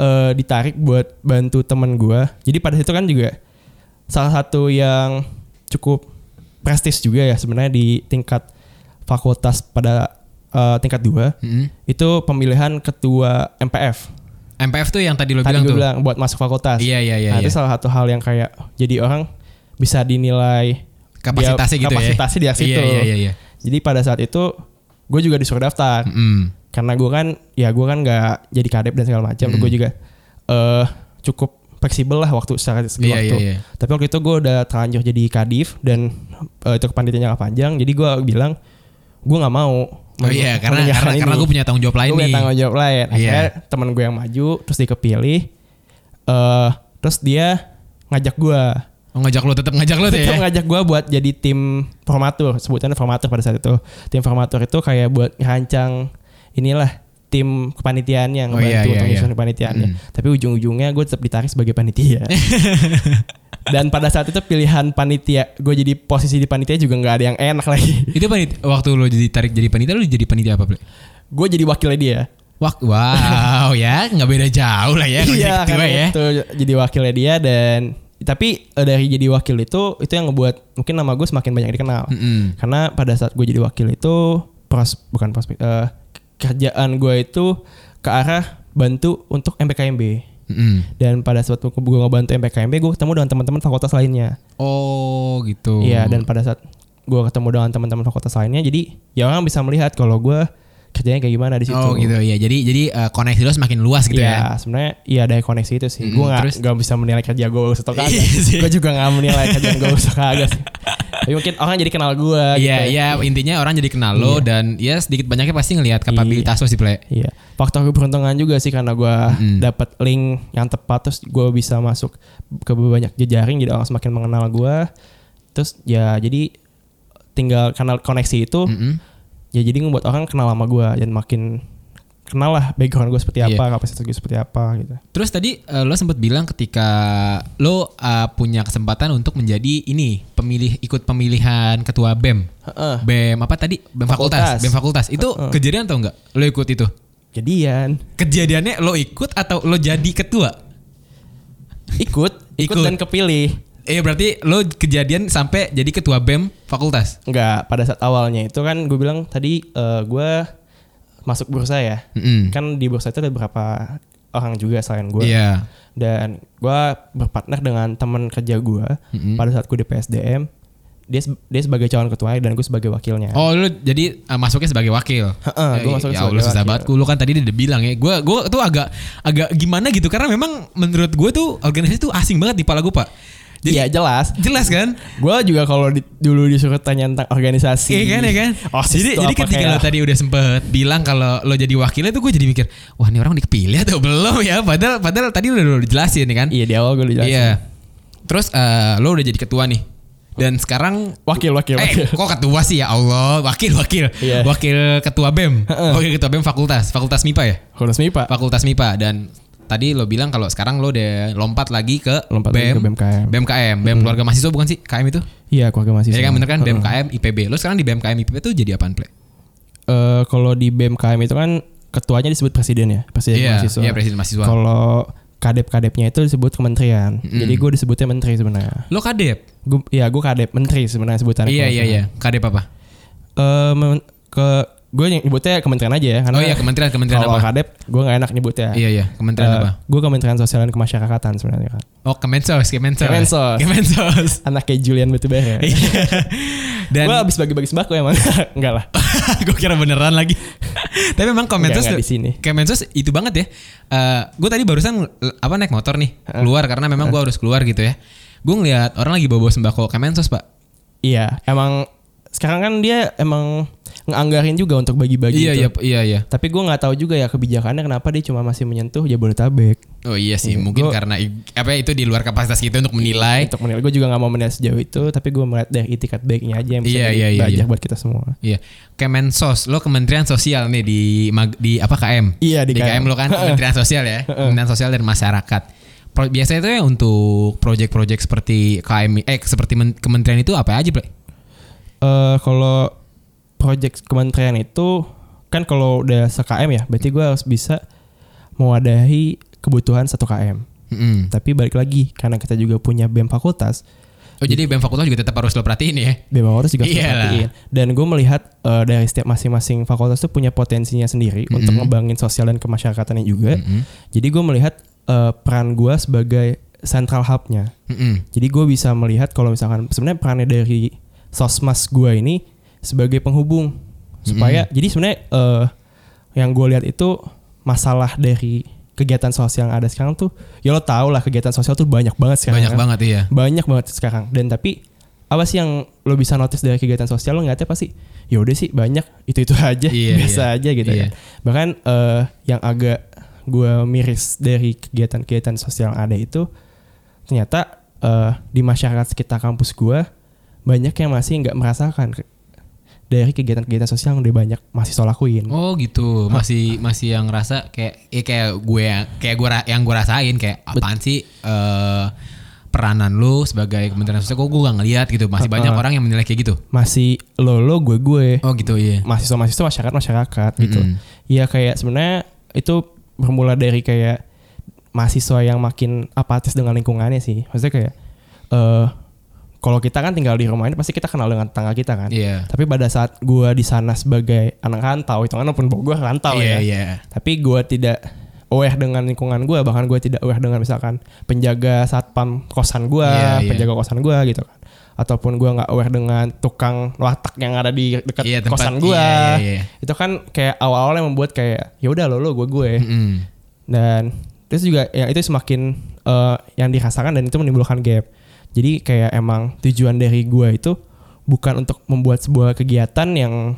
eh, ditarik buat bantu temen gue jadi pada situ kan juga salah satu yang cukup prestis juga ya sebenarnya di tingkat fakultas pada eh, tingkat dua Mm-mm. itu pemilihan ketua MPF MPF tuh yang tadi lo tadi bilang tuh bilang buat masuk fakultas iya iya iya, nah, iya. itu salah satu hal yang kayak jadi orang bisa dinilai kapasitasnya dia- gitu kapasitasnya ya di situ. iya iya iya, iya. Jadi pada saat itu gue juga disuruh daftar Mm-mm. Karena gue kan ya gue kan nggak jadi kadep dan segala macam. Mm. Gue juga eh cukup fleksibel lah waktu secara segi iya waktu. iya iya Tapi waktu itu gue udah terlanjur jadi kadif dan eh, itu kepanitiaan jangka panjang. Jadi gue bilang gue nggak mau. Oh iya karena karena, ini. karena gue punya tanggung jawab lain gue punya nih. tanggung jawab lain. Akhirnya Iya. temen gue yang maju terus dia kepilih. eh terus dia ngajak gue Oh, ngajak lo tetap ngajak lo tuh ya. ngajak gue buat jadi tim formatur, sebutannya formatur pada saat itu. Tim formatur itu kayak buat ngerancang inilah tim kepanitiaan yang Oh, bantu iya, iya, untuk iya. nyusun kepanitiaannya. Hmm. Tapi ujung-ujungnya gue tetap ditarik sebagai panitia. <laughs> Dan pada saat itu pilihan panitia, gue jadi posisi di panitia juga nggak ada yang enak lagi. Itu panit waktu lo jadi tarik jadi panitia lo jadi panitia apa, Ple? gue jadi wakilnya dia. Wah, wow ya, nggak beda jauh lah ya Iya, ketua karena ya. itu jadi wakilnya dia dan tapi eh, dari jadi wakil itu itu yang ngebuat mungkin nama gue semakin banyak dikenal. Mm-mm. Karena pada saat gue jadi wakil itu pros bukan prospek eh, kerjaan gue itu ke arah bantu untuk MPKMB Mm-mm. dan pada saat gue ngebantu MPKMB gue ketemu dengan teman-teman fakultas lainnya. Oh gitu. Iya dan pada saat gue ketemu dengan teman-teman fakultas lainnya jadi ya orang bisa melihat kalau gue kerjanya kayak gimana di situ. Oh gitu ya. Jadi jadi eh, koneksi lo semakin luas gitu ya. Iya, sebenarnya iya ada koneksi itu sih. Mm, gue nggak terus? nggak bisa menilai kerja gue atau kagak. Iya gue juga nggak menilai kerjaan gue atau kagak sih. Tapi mungkin orang jadi kenal gue. Iya gitu. iya intinya orang jadi kenal lo Iya. dan ya sedikit banyaknya pasti ngelihat kapabilitas lo sih Ple. Iya, faktor keberuntungan juga sih karena gue Mm. dapat link yang tepat terus gue bisa masuk ke banyak jejaring jadi orang semakin mengenal gue. Terus ya jadi tinggal kanal koneksi itu Mm-mm. ya jadi ngebuat orang kenal sama gue dan makin kenal lah background gue seperti Iya. apa, kapasitas gue seperti apa gitu. Terus tadi eh, lo sempat bilang ketika lo eh, punya kesempatan untuk menjadi ini pemilih ikut pemilihan ketua BEM. Heeh. BEM apa tadi? BEM fakultas. Fakultas. BEM fakultas. Itu Heeh. kejadian atau enggak? Lo ikut itu? Jadian Kejadiannya lo ikut atau lo jadi ketua? ikut, ikut, Ikut. dan kepilih. Eh berarti lo kejadian sampai jadi ketua BEM fakultas. Enggak, pada saat awalnya itu kan gue bilang tadi eh, gue masuk bursa ya. Mm-mm. Kan di bursa itu ada beberapa orang juga selain gue. Iya. Dan gue berpartner dengan teman kerja gue Mm-mm. pada saat gue di PSDM. Dia dia sebagai calon ketua dan gue sebagai wakilnya. Oh lu jadi uh, masuknya sebagai wakil. Heeh, gue Eh, masuk ya sebagai Allah susah banget. Lu kan tadi udah bilang ya. Gue gua tuh agak agak gimana gitu karena memang menurut gue tuh organisasi tuh asing banget di kepala gue pak. Jadi Iya jelas. jelas kan? Gue juga kalau di- dulu disuruh tanya tentang organisasi. Iya kan ya kan? Oh, jadi jadi ketika lo tadi udah sempet bilang kalau lo jadi wakilnya tuh gue jadi mikir, wah ini orang udah kepilih atau belum ya? Padahal padahal tadi udah lo dijelasin ya kan? Iya di awal gue udah jelasin. Iya. Terus eh, lo udah jadi ketua nih. Dan sekarang Wakil wakil wakil. Eh, kok ketua sih ya Allah? Wakil, wakil. Iya. Wakil ketua BEM. Wakil ketua BEM fakultas, Fakultas MIPA ya? Resmi pak. Fakultas MIPA dan tadi lo bilang kalau sekarang lo udah lompat lagi ke Lompat lagi BEM. ke BMKM. BMKM, BEM keluarga mahasiswa bukan sih? KM itu? Iya keluarga mahasiswa. Jadi kan bener kan. BMKM IPB. Lo sekarang di BMKM IPB tuh jadi apaan, Ple? Eh, kalau di BMKM itu kan ketuanya disebut presiden ya, presiden Iya, mahasiswa. iya presiden mahasiswa. Kalau kadep-kadepnya itu disebut kementerian. Mm-mm. Jadi gue disebutnya menteri sebenarnya. Lo kadep? Gue ya gue kadep menteri sebenarnya sebutannya. Iya, iya, iya. Kadep apa? Eh, men- ke gue yang nyebutnya kementerian aja ya. Karena Oh iya, kementerian, kementerian kalau apa? kadep gue gak enak nyebutnya. Iya, iya. Kementerian Eh, apa? Gue Kementerian Sosial dan Kemasyarakatan sebenarnya kan. Oh, Kemensos, Kemensos. Kemensos. Kemensos. <laughs> Anak kayak Julian Batubara. <laughs> Iya. Dan Gue abis bagi-bagi sembako emang. <laughs> Enggak lah. gue kira beneran lagi. Tapi memang Kemensos di sini. Kemensos itu banget ya. Eh gue tadi barusan apa naik motor nih keluar karena memang gue harus keluar gitu ya. Gue ngeliat orang lagi bawa sembako Kemensos pak. Iya, emang sekarang kan dia emang nganggarin juga untuk bagi-bagi iya itu. iya iya iya. Tapi gue nggak tahu juga ya kebijakannya kenapa dia cuma masih menyentuh Jabodetabek. Oh iya sih Iya, mungkin gua- karena apa itu di luar kapasitas kita untuk menilai. Untuk menilai gue juga nggak mau menilai sejauh itu, tapi gue melihat dari itikat baiknya aja yang bisa Iya, iya, iya, iya. buat kita semua. Iya. Kemensos lo Kementerian Sosial nih di di apa KM? Iya, di KM KM. lo kan Kementerian Sosial ya. Kementerian Sosial dan Masyarakat. Pro- biasanya itu ya untuk proyek-proyek seperti KM eh seperti men- kementerian itu apa aja, Ple? Eh kalau project kementerian itu kan kalau udah se-KM ya, berarti gue harus bisa mewadahi kebutuhan satu KM. Mm-mm. Tapi balik lagi karena kita juga punya BEM fakultas, Oh jadi BEM fakultas juga tetap harus lo perhatiin ya? BEM fakultas juga harus Iyalah. diperhatiin. Dan gue melihat eh, dari setiap masing-masing fakultas tuh punya potensinya sendiri untuk ngembangin sosial dan kemasyarakatannya juga. Mm-mm. Jadi gue melihat eh, peran gue sebagai central hubnya. Mm-mm. Jadi gue bisa melihat kalau misalkan sebenarnya perannya dari sosmas gue ini sebagai penghubung supaya jadi sebenarnya eh, yang gue lihat itu masalah dari kegiatan sosial yang ada sekarang tuh ya lo tau lah kegiatan sosial tuh banyak banget sekarang Banyak kan. banget iya. banyak banget sekarang dan tapi apa sih yang lo bisa notice dari kegiatan sosial lo ngeliatnya pasti ya udah sih banyak itu itu <laughs> aja Iya, biasa iya. aja gitu Iya. ya bahkan eh, yang agak gue miris dari kegiatan-kegiatan sosial yang ada itu ternyata eh, di masyarakat sekitar kampus gue banyak yang masih nggak merasakan dari kegiatan-kegiatan sosial yang udah banyak mahasiswa lakuin. Oh gitu, masih masih yang ngerasa kayak eh, kayak gue kayak gue yang gue rasain kayak apaan sih eh, peranan lu sebagai kementerian sosial kok gue gak ngeliat gitu. Masih banyak orang yang menilai kayak gitu. Masih lo lo gue gue. Oh gitu iya. Mahasiswa-mahasiswa masyarakat masyarakat gitu. Mm-mm. Iya kayak sebenarnya itu bermula dari kayak mahasiswa yang makin apatis dengan lingkungannya sih. Maksudnya kayak eh kalau kita kan tinggal di rumah ini pasti kita kenal dengan tetangga kita kan. iya Tapi pada saat gua di sana sebagai anak rantau, itu kan pun Bogor rantau iya ya. iya Tapi gua tidak aware dengan lingkungan gua, bahkan gua tidak aware dengan misalkan penjaga satpam kosan gua, Iya, iya. penjaga kosan gua gitu kan. Ataupun gua nggak aware dengan tukang warteg yang ada di dekat Iya, tempat- kosan gua. iya, iya, iya. Itu kan kayak awal-awalnya membuat kayak ya udah lo lo gue gue. Mm-mm. Dan terus juga yang itu semakin eh, yang dirasakan dan itu menimbulkan gap. Jadi kayak emang tujuan dari gue itu bukan untuk membuat sebuah kegiatan yang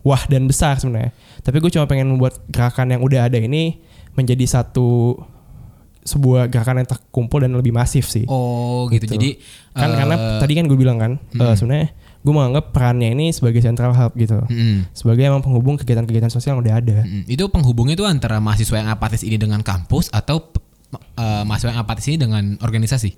wah dan besar sebenarnya. Tapi gue cuma pengen membuat gerakan yang udah ada ini menjadi satu sebuah gerakan yang terkumpul dan lebih masif sih. oh gitu, Gitu. jadi kan eh, karena tadi kan gue bilang kan eh, sebenarnya gue menganggap perannya ini sebagai central hub gitu. mm-mm. Sebagai emang penghubung kegiatan-kegiatan sosial yang udah ada. Mm-mm. itu penghubungnya itu antara mahasiswa yang apatis ini dengan kampus atau eh, mahasiswa yang apatis ini dengan organisasi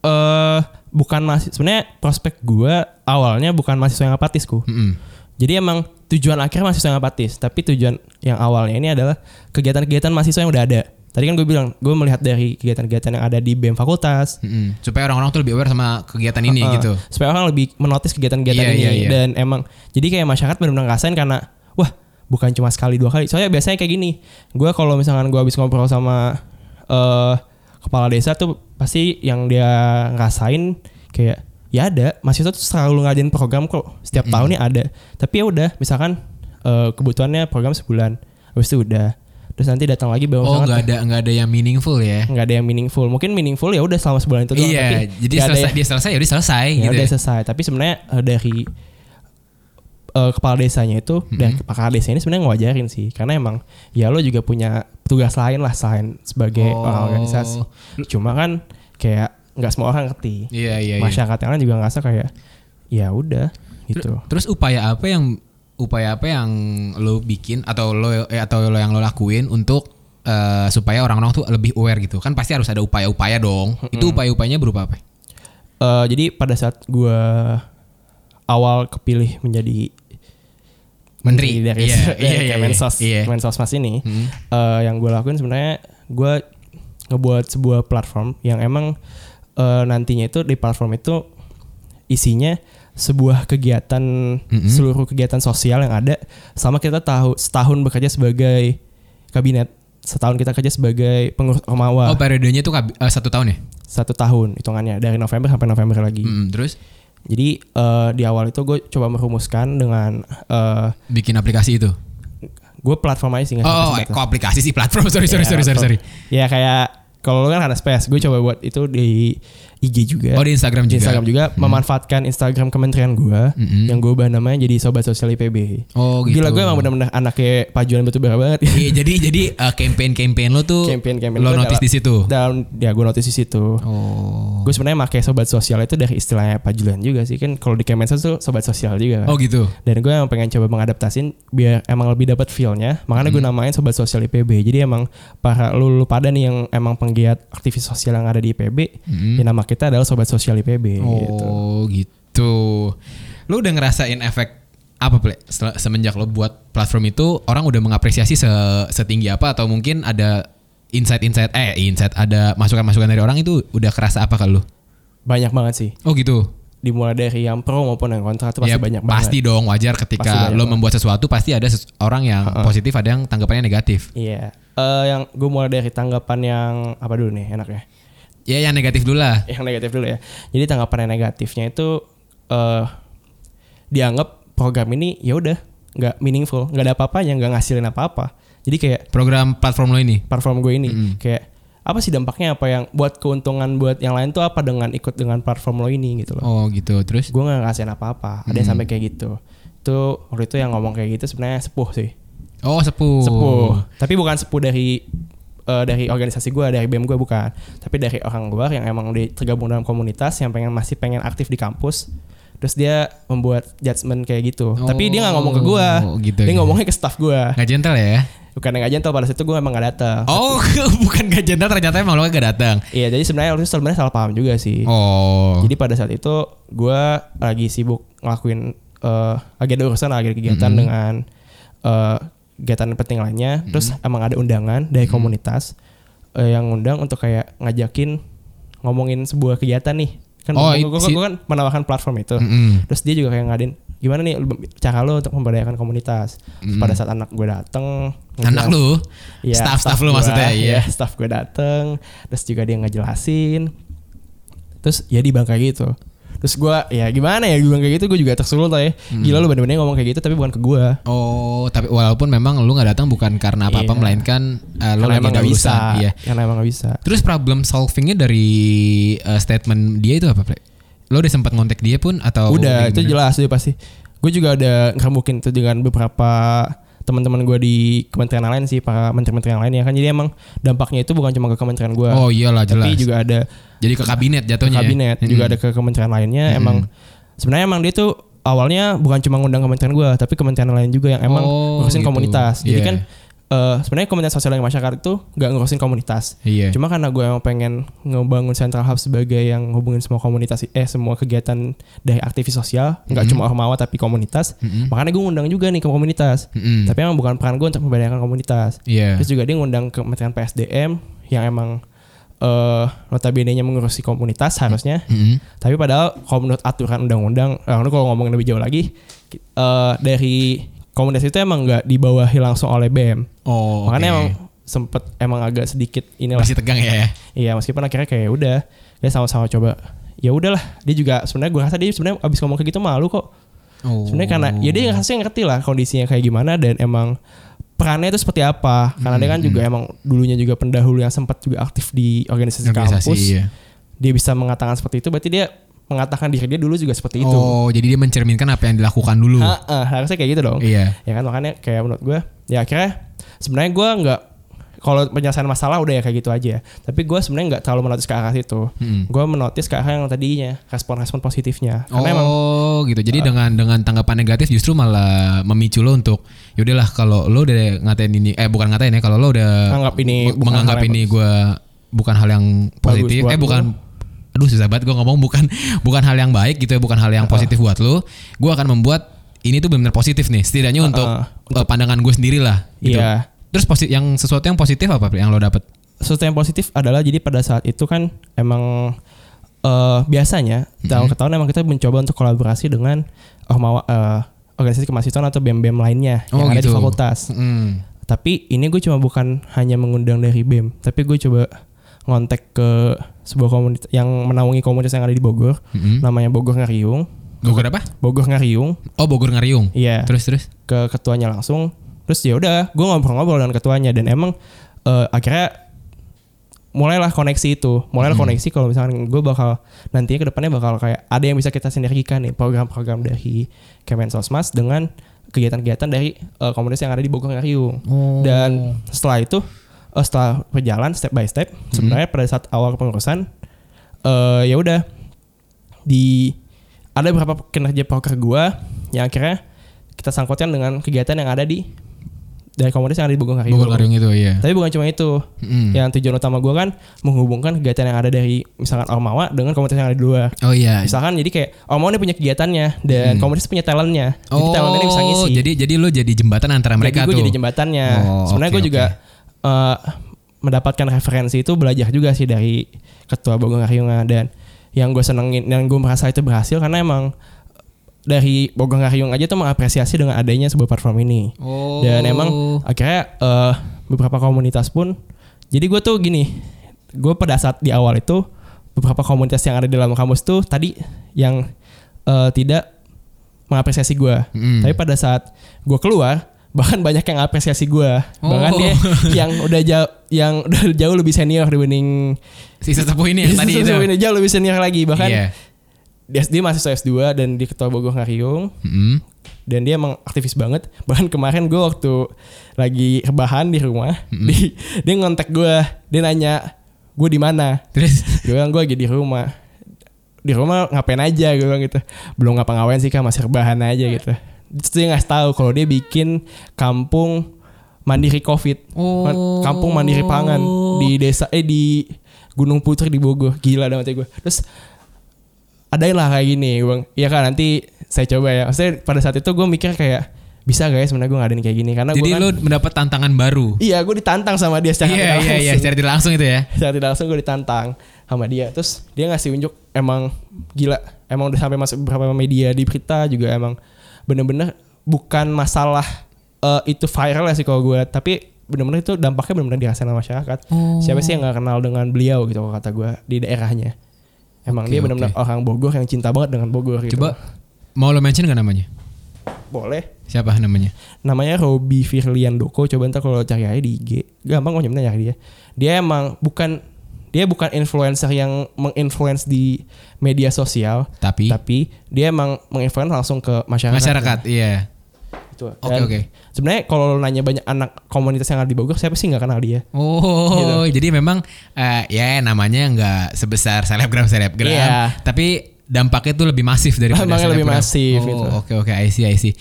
eh bukan mahasiswa sebenarnya prospek gue awalnya bukan mahasiswa yang apatisku. Mm-mm. Jadi emang tujuan akhir mahasiswa yang apatis, tapi tujuan yang awalnya ini adalah kegiatan-kegiatan mahasiswa yang udah ada. tadi kan gue bilang gue melihat dari kegiatan-kegiatan yang ada di BEM fakultas Mm-mm. Supaya orang-orang tuh lebih aware sama kegiatan ini Uh, gitu. supaya orang lebih menotis kegiatan-kegiatan Iya, ini iya, iya. dan emang jadi kayak masyarakat benar-benar ngerasain karena wah bukan cuma sekali dua kali soalnya biasanya kayak gini gue kalau misalkan gue habis ngobrol sama eh kepala desa tuh pasti yang dia ngerasain kayak ya ada mahasiswa tuh selalu ngadain program kok setiap tahunnya ada tapi ya udah misalkan eh, kebutuhannya program sebulan habis itu udah terus nanti datang lagi bawa Oh nggak ada nggak ada yang meaningful ya? nggak ada yang meaningful mungkin meaningful ya udah selama sebulan itu doang Iya, tapi jadi selesai, yang- dia selesai ya udah selesai ya gitu. udah ya. selesai tapi sebenarnya eh, dari eh, kepala desanya itu dan kepala desa ini sebenarnya ngajarin sih. Karena emang ya lo juga punya tugas lain lah selain sebagai Oh. orang organisasi. Cuma kan kayak nggak semua orang ngerti. Iya iya. iya. masyarakat yang lain juga ngerasa kayak ya udah gitu. Terus upaya apa yang upaya apa yang lo bikin atau lo eh, atau lo yang lo lakuin untuk eh, supaya orang-orang tuh lebih aware gitu? Kan pasti harus ada upaya-upaya dong. Itu upaya-upayanya berupa apa? Eh, jadi pada saat gue awal kepilih menjadi Menteri. dari, Iya, <laughs> dari iya, iya, Kemensos iya. Kemensosmas ini Hmm. eh, yang gue lakuin sebenarnya gue ngebuat sebuah platform yang emang eh, nantinya itu di platform itu isinya sebuah kegiatan Mm-mm. seluruh kegiatan sosial yang ada sama kita tahu setahun bekerja sebagai kabinet setahun kita kerja sebagai pengurus Ormawa oh periodenya kabi- eh, satu tahun ya satu tahun hitungannya dari November sampai November lagi Mm, terus jadi eh, di awal itu gue coba merumuskan dengan eh, bikin aplikasi itu? gue platform aja sih nggak oh, oh kok aplikasi sih? Platform. <laughs> Sorry sorry Ya, sorry sorry sorry. Ya kayak kalau lu kan ada space, gue coba buat itu di IG juga. oh di Instagram Di juga Instagram juga memanfaatkan Instagram kementerian gue Mm-mm. yang gue ubah namanya jadi sobat sosial IPB. oh gitu Gila gue emang bener-bener anaknya pajuan betul banget. Iya, jadi jadi uh, campaign-campaign lo tuh Campaign-campaign lo itu notice di situ. Dan ya gue notice di situ. Oh. Gue sebenarnya pakai sobat sosial itu dari istilahnya pajulan juga sih kan kalau di Kemensos tuh sobat sosial juga kan. Oh gitu. Dan gue emang pengen coba mengadaptasin biar emang lebih dapat feel-nya. Makanya Hmm. gue namain Sobat Sosial IPB. Jadi emang para lu, lu pada nih yang emang penggiat aktivis sosial yang ada di IPB, Mm-mm. ya nama kita adalah Sobat Sosial IPB gitu. Oh gitu. Lo udah ngerasain efek apa Ple? Semenjak lo buat platform itu orang udah mengapresiasi se- setinggi apa atau mungkin ada insight-insight eh insight ada masukan-masukan dari orang itu udah kerasa apa ke lo? Banyak banget sih. Oh gitu. Dimulai dari yang pro maupun yang kontra itu pasti ya, banyak pasti banget. dong wajar Pasti ketika lo banget. membuat sesuatu pasti ada ses- orang yang positif ada yang tanggapannya negatif. Iya. Eh, yang gue mulai dari tanggapan yang apa dulu nih enaknya? Ya yang negatif dulu lah. Yang negatif dulu ya. Jadi tanggapan yang negatifnya itu eh dianggap program ini ya udah nggak meaningful, nggak ada apa-apanya, nggak ngasilin apa-apa. Jadi kayak Program platform lo ini. platform gue ini Mm-mm. kayak apa sih dampaknya apa yang buat keuntungan buat yang lain tuh apa dengan ikut dengan platform lo ini gitu loh Oh gitu. Terus gue nggak ngerasain apa-apa ada yang sampai kayak gitu itu waktu itu yang ngomong kayak gitu sebenarnya sepuh sih Oh sepuh. sepuh tapi bukan sepuh dari eh, dari organisasi gue dari bem gue bukan tapi dari orang luar yang emang di, tergabung dalam komunitas yang pengen masih pengen aktif di kampus terus dia membuat judgement kayak gitu tapi dia nggak ngomong ke gue Oh, gitu, dia gitu. ngomongnya ke staff gue Nggak gentle ya? bukan nggak gentle pada saat itu gue emang gak datang Oh <laughs> bukan gak gentle ternyata emang lo gak datang. Iya, jadi sebenarnya waktu itu sebenarnya salah paham juga sih. Oh. Jadi pada saat itu gue lagi sibuk ngelakuin eh lagi ada urusan lagi ada kegiatan Mhm. dengan eh kegiatan penting lainnya. Terus Mhm. emang ada undangan dari komunitas eh, yang ngundang untuk kayak ngajakin ngomongin sebuah kegiatan nih. Kan Oh, gue, gue, si- kan menawarkan platform itu. Mm-mm. Terus dia juga kayak ngadain gimana nih lu- cara lo untuk memberdayakan komunitas. Terus Mhm. pada saat anak gue dateng, Anak lu? Iya, Staff-staff lu gua, maksudnya, <laughs> iya. staff gue dateng, terus juga dia ngejelasin, terus ya di kayak gitu. Terus gue ya gimana ya gue kayak gitu gue juga tersulut lah ya. Hmm. Gila lu bener-bener ngomong kayak gitu tapi bukan ke gue. Oh, tapi walaupun memang lu nggak datang bukan karena apa-apa Iya. melainkan uh, lu lagi Karena emang ada gak bisa. urusan. Iya. Karena emang gak bisa. Terus problem solvingnya dari uh, statement dia itu apa, Pre? Lo udah sempat ngontek dia pun atau Udah itu jelas dia pasti. Gue juga ada ngeremukin itu dengan beberapa teman-teman gue di kementerian lain sih para menteri-menteri yang lain ya kan jadi emang dampaknya itu bukan cuma ke kementerian gue Oh iyalah jelas. tapi juga ada Jadi ke kabinet ke jatuhnya. ya? kabinet juga ada ke kementerian lainnya Mm-mm. emang sebenarnya emang dia tuh awalnya bukan cuma ngundang kementerian gue tapi kementerian lain juga yang emang Oh, ngurusin gitu. komunitas jadi Iya. kan eh, sebenarnya komunitas sosial yang masyarakat itu nggak ngurusin komunitas. Iya. Cuma karena gue emang pengen ngebangun Central Hub sebagai yang hubungin semua komunitas eh semua kegiatan dari aktivis sosial, nggak Mhm. cuma ormawa tapi komunitas. Mm-mm. Makanya gue ngundang juga nih ke komunitas. Mm-mm. Tapi emang bukan peran gue untuk memberdayakan komunitas. Iya. Terus juga dia ngundang Kementerian PSDM yang emang eh notabene-nya mengurusi komunitas harusnya. Mm-mm. Tapi padahal kalau menurut aturan undang-undang, eh, kalau ngomongin lebih jauh lagi, eh, dari komunitas itu emang nggak dibawahi langsung oleh BEM. Oh. Makanya oke. emang sempet emang agak sedikit inilah. masih tegang ya. Iya meskipun akhirnya kayak udah dia sama-sama coba. Ya udahlah, dia juga sebenarnya gue rasa dia sebenarnya abis ngomong kayak gitu malu kok. Oh. Sebenarnya karena ya dia harusnya ngerti lah kondisinya kayak gimana dan emang perannya itu seperti apa. Karena dia kan Hmm, juga emang dulunya juga pendahulu yang sempat juga aktif di organisasi, organisasi. kampus. Iya. Dia bisa mengatakan seperti itu berarti dia mengatakan diri dia dulu juga seperti itu. Oh, jadi dia mencerminkan apa yang dilakukan dulu. Ah, ah, harusnya kayak gitu dong. Iya. Ya kan makanya kayak menurut gue ya akhirnya sebenarnya gue nggak kalau penyelesaian masalah udah ya kayak gitu aja. Tapi gue sebenarnya nggak terlalu menotis ke arah situ. Mm. Gue menotis ke arah yang tadinya respon-respon positifnya. Karena emang Oh gitu. Ah. Jadi dengan dengan tanggapan negatif justru malah memicu lo untuk yaudahlah kalau lo udah ngatain ini eh bukan ngatain ya kalau lo udah Anggap ini menganggap ini gue bukan hal yang positif buat eh bukan aduh susah banget gue ngomong bukan <laughs> bukan hal yang baik gitu ya bukan hal yang positif buat lo gue akan membuat ini tuh benar-benar positif nih setidaknya untuk Uh-uh. uh, pandangan gue sendiri lah gitu. Iya. Terus posi- yang sesuatu yang positif apa yang lo dapet? sesuatu yang positif adalah jadi pada saat itu kan emang eh, biasanya tahun ke tahun emang kita mencoba untuk kolaborasi dengan ormawa eh, organisasi kemahasiswaan atau BEM-BEM lainnya Oh, yang ada di gitu. fakultas. Hmm. Tapi ini gue cuma bukan hanya mengundang dari BEM, tapi gue coba ngontek ke sebuah komunitas yang menaungi komunitas yang ada di Bogor, Mm-mm. namanya Bogor Ngariung. Bogor apa? Bogor Ngariung, Oh Bogor Ngariung. iya. Terus terus. ke ketuanya langsung terus ya udah gue ngobrol-ngobrol dengan ketuanya dan emang eh, akhirnya mulailah koneksi itu mulailah Hmm. koneksi kalau misalkan gue bakal nantinya ke depannya bakal kayak ada yang bisa kita sinergikan nih program-program dari Kemensosmas dengan kegiatan-kegiatan dari eh, komunitas yang ada di Bogor Ngariung Oh. dan setelah itu eh, setelah berjalan step by step Hmm. sebenarnya pada saat awal pengurusan eh ya udah di ada beberapa kinerja poker gua yang akhirnya kita sangkutkan dengan kegiatan yang ada di dari komunitas yang ada di Bogor Ngariung. Bogor Ngariung itu iya. Tapi bukan cuma itu. Mm. Yang tujuan utama gua kan menghubungkan kegiatan yang ada dari misalkan Ormawa dengan komunitas yang ada di luar. Oh iya. Misalkan jadi kayak Ormawa ini punya kegiatannya dan Hmm. komunitas punya talentnya. Jadi Oh, talentnya bisa ngisi. jadi jadi lo jadi jembatan antara mereka jadi gue tuh. jadi jembatannya. Oh, Sebenarnya oke, gue juga eh, mendapatkan referensi itu belajar juga sih dari ketua Bogor Ngariunga dan yang gue senengin dan gue merasa itu berhasil karena emang dari Bogor Ngariung aja tuh mengapresiasi dengan adanya sebuah platform ini. Oh. Dan emang akhirnya eh, beberapa komunitas pun jadi gue tuh gini, gue pada saat di awal itu beberapa komunitas yang ada di dalam kampus tuh tadi yang eh, tidak mengapresiasi gue. Mm. Tapi pada saat gue keluar, bahkan banyak yang apresiasi gue. Bahkan Oh. dia yang udah jauh yang <laughs> udah jauh lebih senior dibanding si sesepuh ini yang tadi itu. Ini jauh lebih senior lagi. Bahkan Iya. dia, dia mahasiswa S2 dan di Ketua Bogor Ngariung Mm. dan dia emang aktivis banget. Bahkan kemarin gue waktu lagi rebahan di rumah, di, dia ngontek gue, dia nanya gue di mana. Terus Gue bilang gue lagi di rumah. Di rumah ngapain aja gue bilang gitu. Belum ngapa-ngapain sih kan masih rebahan aja gitu. Terus dia ngasih tahu kalau dia bikin kampung mandiri covid. Oh. Kampung mandiri pangan di desa eh di Gunung Putri di Bogor. Gila ya gue. Terus adain lah kayak gini bang iya kan nanti saya coba ya maksudnya pada saat itu gue mikir kayak bisa gak ya sebenarnya gue ngadain kayak gini karena jadi kan lo mendapat tantangan baru. iya gue ditantang sama dia secara Iya tidak iya iya langsung. secara tidak langsung itu ya. secara tidak langsung gue ditantang sama dia terus dia ngasih unjuk emang gila emang udah sampai masuk beberapa media di berita juga emang bener-bener bukan masalah eh, itu viral ya sih kalau gue tapi bener-bener itu dampaknya bener-bener dirasain sama masyarakat Oh. siapa sih yang nggak kenal dengan beliau gitu kalau kata gue di daerahnya emang Oke, dia bener-bener oke. orang Bogor yang cinta banget dengan Bogor gitu Coba mau lo mention gak namanya? boleh Siapa namanya? namanya Robi Firlian Doko coba ntar kalau cari aja di IG gampang kok nyari dia dia emang bukan dia bukan influencer yang menginfluence di media sosial Tapi tapi dia emang menginfluence langsung ke masyarakat masyarakat iya. Gitu. Oke, oke. sebenarnya kalau nanya banyak anak komunitas yang ada di Bogor siapa sih nggak kenal dia Oh, jadi memang eh, ya namanya nggak sebesar selebgram selebgram, Iya. tapi dampaknya tuh lebih masif daripada Dampaknya lebih masif, Oh, gitu. Oke oke, I see I see.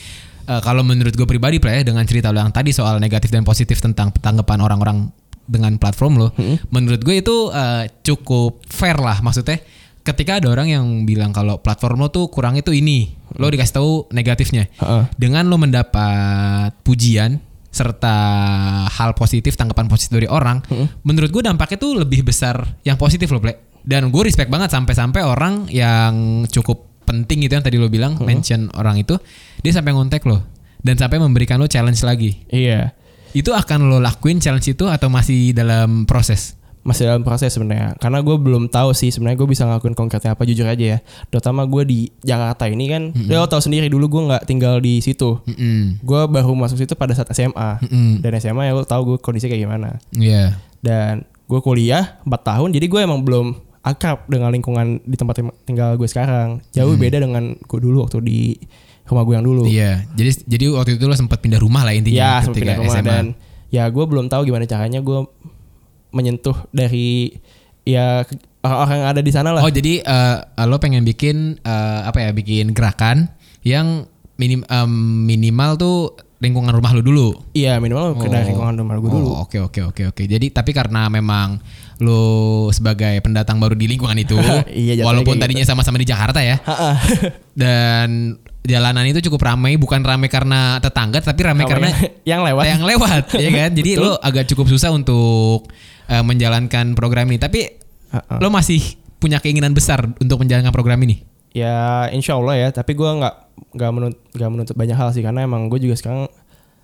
eh, kalau menurut gue pribadi play dengan cerita lo yang tadi soal negatif dan positif tentang tanggapan orang-orang dengan platform lo, menurut gue itu eh, cukup fair lah maksudnya. Ketika ada orang yang bilang kalau platform lo tuh kurang itu ini, lo dikasih tahu negatifnya. Heeh. Dengan lo mendapat pujian serta hal positif, tanggapan positif dari orang, menurut gue dampaknya tuh lebih besar yang positif loh, Ple. Dan gue respect banget sampai-sampai orang yang cukup penting gitu yang tadi lo bilang mention orang itu, dia sampai ngontek lo dan sampai memberikan lo challenge lagi. Iya. Itu akan lo lakuin challenge itu atau masih dalam proses? Masih dalam proses sebenarnya. Karena gue belum tahu sih sebenarnya gue bisa ngelakuin konkretnya apa jujur aja ya. Terutama gue di Jakarta ini kan, ya lo tahu sendiri dulu gue nggak tinggal di situ. Mm-mm. Gue baru masuk situ pada saat SMA. Mm-mm. Dan SMA ya lo tahu gue kondisi kayak gimana. Iya. Dan gue kuliah 4 tahun, jadi gue emang belum akrab dengan lingkungan di tempat tinggal gue sekarang. Jauh beda dengan gue dulu waktu di rumah gue yang dulu. Iya. Jadi jadi waktu itu lo sempat pindah rumah lah intinya Ya, sempat pindah rumah SMA. dan ya gue belum tahu gimana caranya gue menyentuh dari ya orang-orang yang ada di sana lah. Oh jadi eh, lo pengen bikin eh, apa ya bikin gerakan yang minim em, minimal tuh lingkungan rumah lo dulu. Iya minimal ke dari lingkungan rumah gue dulu. Oh, Oke oke oke oke. Jadi tapi karena memang lo sebagai pendatang baru di lingkungan itu, <laughs> Iya, jatuhnya walaupun tadinya sama-sama di Jakarta ya, <laughs> dan jalanan itu cukup ramai, bukan ramai karena tetangga, tapi ramai karena <laughs> yang lewat. yang lewat, ya kan? Jadi lo agak cukup susah untuk eh, menjalankan program ini. Tapi Ha-ha. lo masih punya keinginan besar untuk menjalankan program ini. Ya insya Allah ya. Tapi gue nggak nggak menuntut nggak menuntut banyak hal sih karena emang gue juga sekarang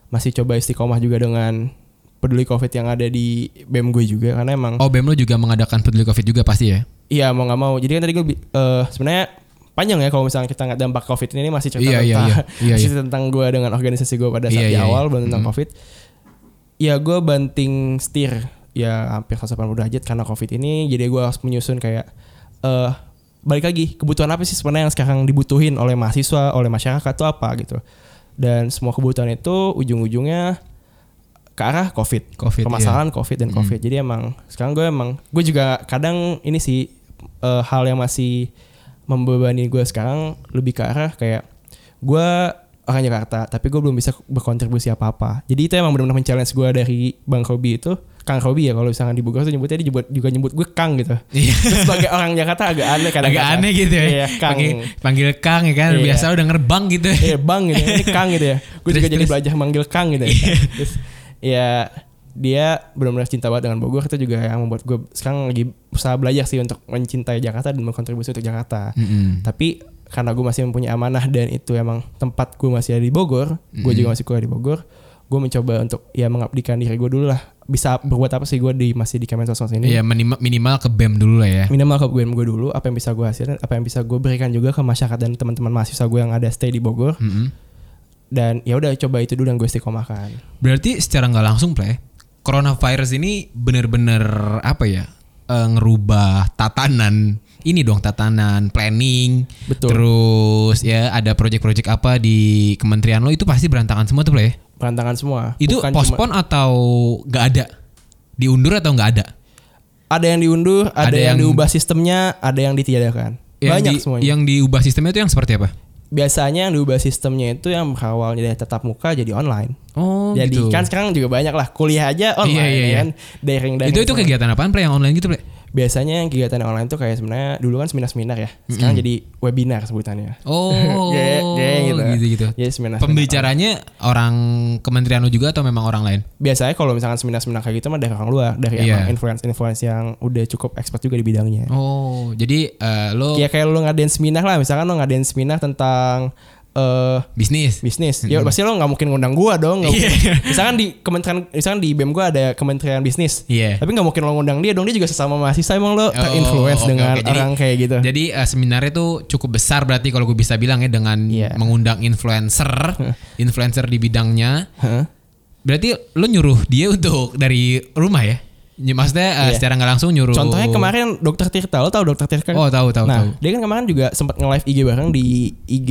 masih coba istiqomah juga dengan peduli covid yang ada di bem gue juga karena emang Oh, BEM lo juga mengadakan peduli Covid juga pasti ya? iya mau nggak mau. Jadi kan tadi gue eh, sebenarnya panjang ya kalau misalnya kita nggak dampak covid ini masih cerita Iya, iya, tentang iya. Iya, <laughs> masih tentang gue dengan organisasi gue pada saat Iya, di iya, awal iya. belum tentang Hmm. covid. Ya gue banting setir ya hampir 180 derajat karena covid ini jadi gue harus menyusun kayak eh balik lagi kebutuhan apa sih sebenarnya yang sekarang dibutuhin oleh mahasiswa oleh masyarakat itu apa gitu. Dan semua kebutuhan itu ujung-ujungnya ke arah covid, Covid, permasalahan covid dan covid. Jadi emang sekarang gue emang gue juga kadang ini sih eh, hal yang masih membebani gue sekarang lebih ke arah kayak gue orang Jakarta tapi gue belum bisa berkontribusi apa apa jadi itu emang benar-benar men-challenge gue dari bang Robi itu Kang Robi ya kalau misalnya di Bogor tuh nyebutnya dia juga nyebut gue Kang gitu Iya. <laughs> Terus sebagai orang Jakarta agak aneh kadang Agak aneh gitu ya. Iya, Kang. Panggil, panggil Kang ya kan. Iya. Biasa lo denger Bang gitu. Iya bang gitu Ini Kang gitu ya Gue Terus, juga jadi belajar manggil Kang gitu ya Terus ya dia benar-benar cinta banget dengan Bogor itu juga yang membuat gue sekarang lagi usaha belajar sih untuk mencintai Jakarta dan berkontribusi untuk Jakarta. Mm-mm. Tapi karena gue masih mempunyai amanah dan itu emang tempat gue masih ada di Bogor, gue juga masih kuliah di Bogor, gue mencoba untuk ya mengabdikan diri gue dulu lah. Bisa berbuat apa sih gue di masih di Kemensos ini? Iya minimal, minimal ke BEM dulu lah ya. Minimal ke gue gue dulu, apa yang bisa gue hasilkan, apa yang bisa gue berikan juga ke masyarakat dan teman-teman mahasiswa gue yang ada stay di Bogor. Mm-mm. Dan ya udah coba itu dulu yang gue istiqomahkan. Berarti secara nggak langsung play, coronavirus ini bener-bener apa ya? eh, ngerubah tatanan ini dong tatanan planning Betul. terus ya ada project-project apa di kementerian lo itu pasti berantakan semua tuh play Berantakan semua. itu Bukan cuma- postpone atau nggak ada diundur atau nggak ada ada yang diundur, ada, Ada yang, yang- diubah sistemnya, ada yang ditiadakan. yang Banyak di- semuanya. yang diubah sistemnya itu yang seperti apa Biasanya yang diubah sistemnya itu yang awalnya dari tetap muka jadi online. oh jadi gitu kan sekarang juga banyak lah kuliah aja online Iya, iya, ya iya. kan. Daring daring. itu itu kegiatan apaan play yang online gitu play Biasanya yang kegiatan online tuh kayak sebenarnya dulu kan seminar-seminar ya. Sekarang jadi webinar sebutannya. <laughs> oh Kayak- kayak gitu. gitu gitu Jadi seminar. pembicaranya orang kementerian lo juga atau memang orang lain Biasanya kalau misalkan seminar-seminar kayak gitu mah dari orang luar, dari Iya. emang influence-influence yang udah cukup expert juga di bidangnya. Oh, jadi eh, lo Ya kayak lu ngadain seminar lah, misalkan lu ngadain seminar tentang eh bisnis. bisnis. Ya pasti lo nggak mungkin ngundang gua dong. Iya. mungkin. Misalkan di kementerian, misalkan di BEM gua ada kementerian bisnis. Iya. Tapi nggak mungkin lo ngundang dia dong. Dia juga sesama mahasiswa emang lo terinfluence oke, dengan oke. Jadi- orang kayak gitu. Jadi eh, seminarnya tuh cukup besar berarti kalau gue bisa bilang ya dengan Iya. mengundang influencer, influencer di bidangnya. Hah? Berarti lo nyuruh dia untuk dari rumah ya? Ny- Maksudnya Iya. secara nggak langsung nyuruh. Contohnya kemarin Dokter Tirta, lo tau Dokter Tirta? kan? Oh tahu tahu nah, tahu. dia kan kemarin juga sempat nge-live IG bareng di IG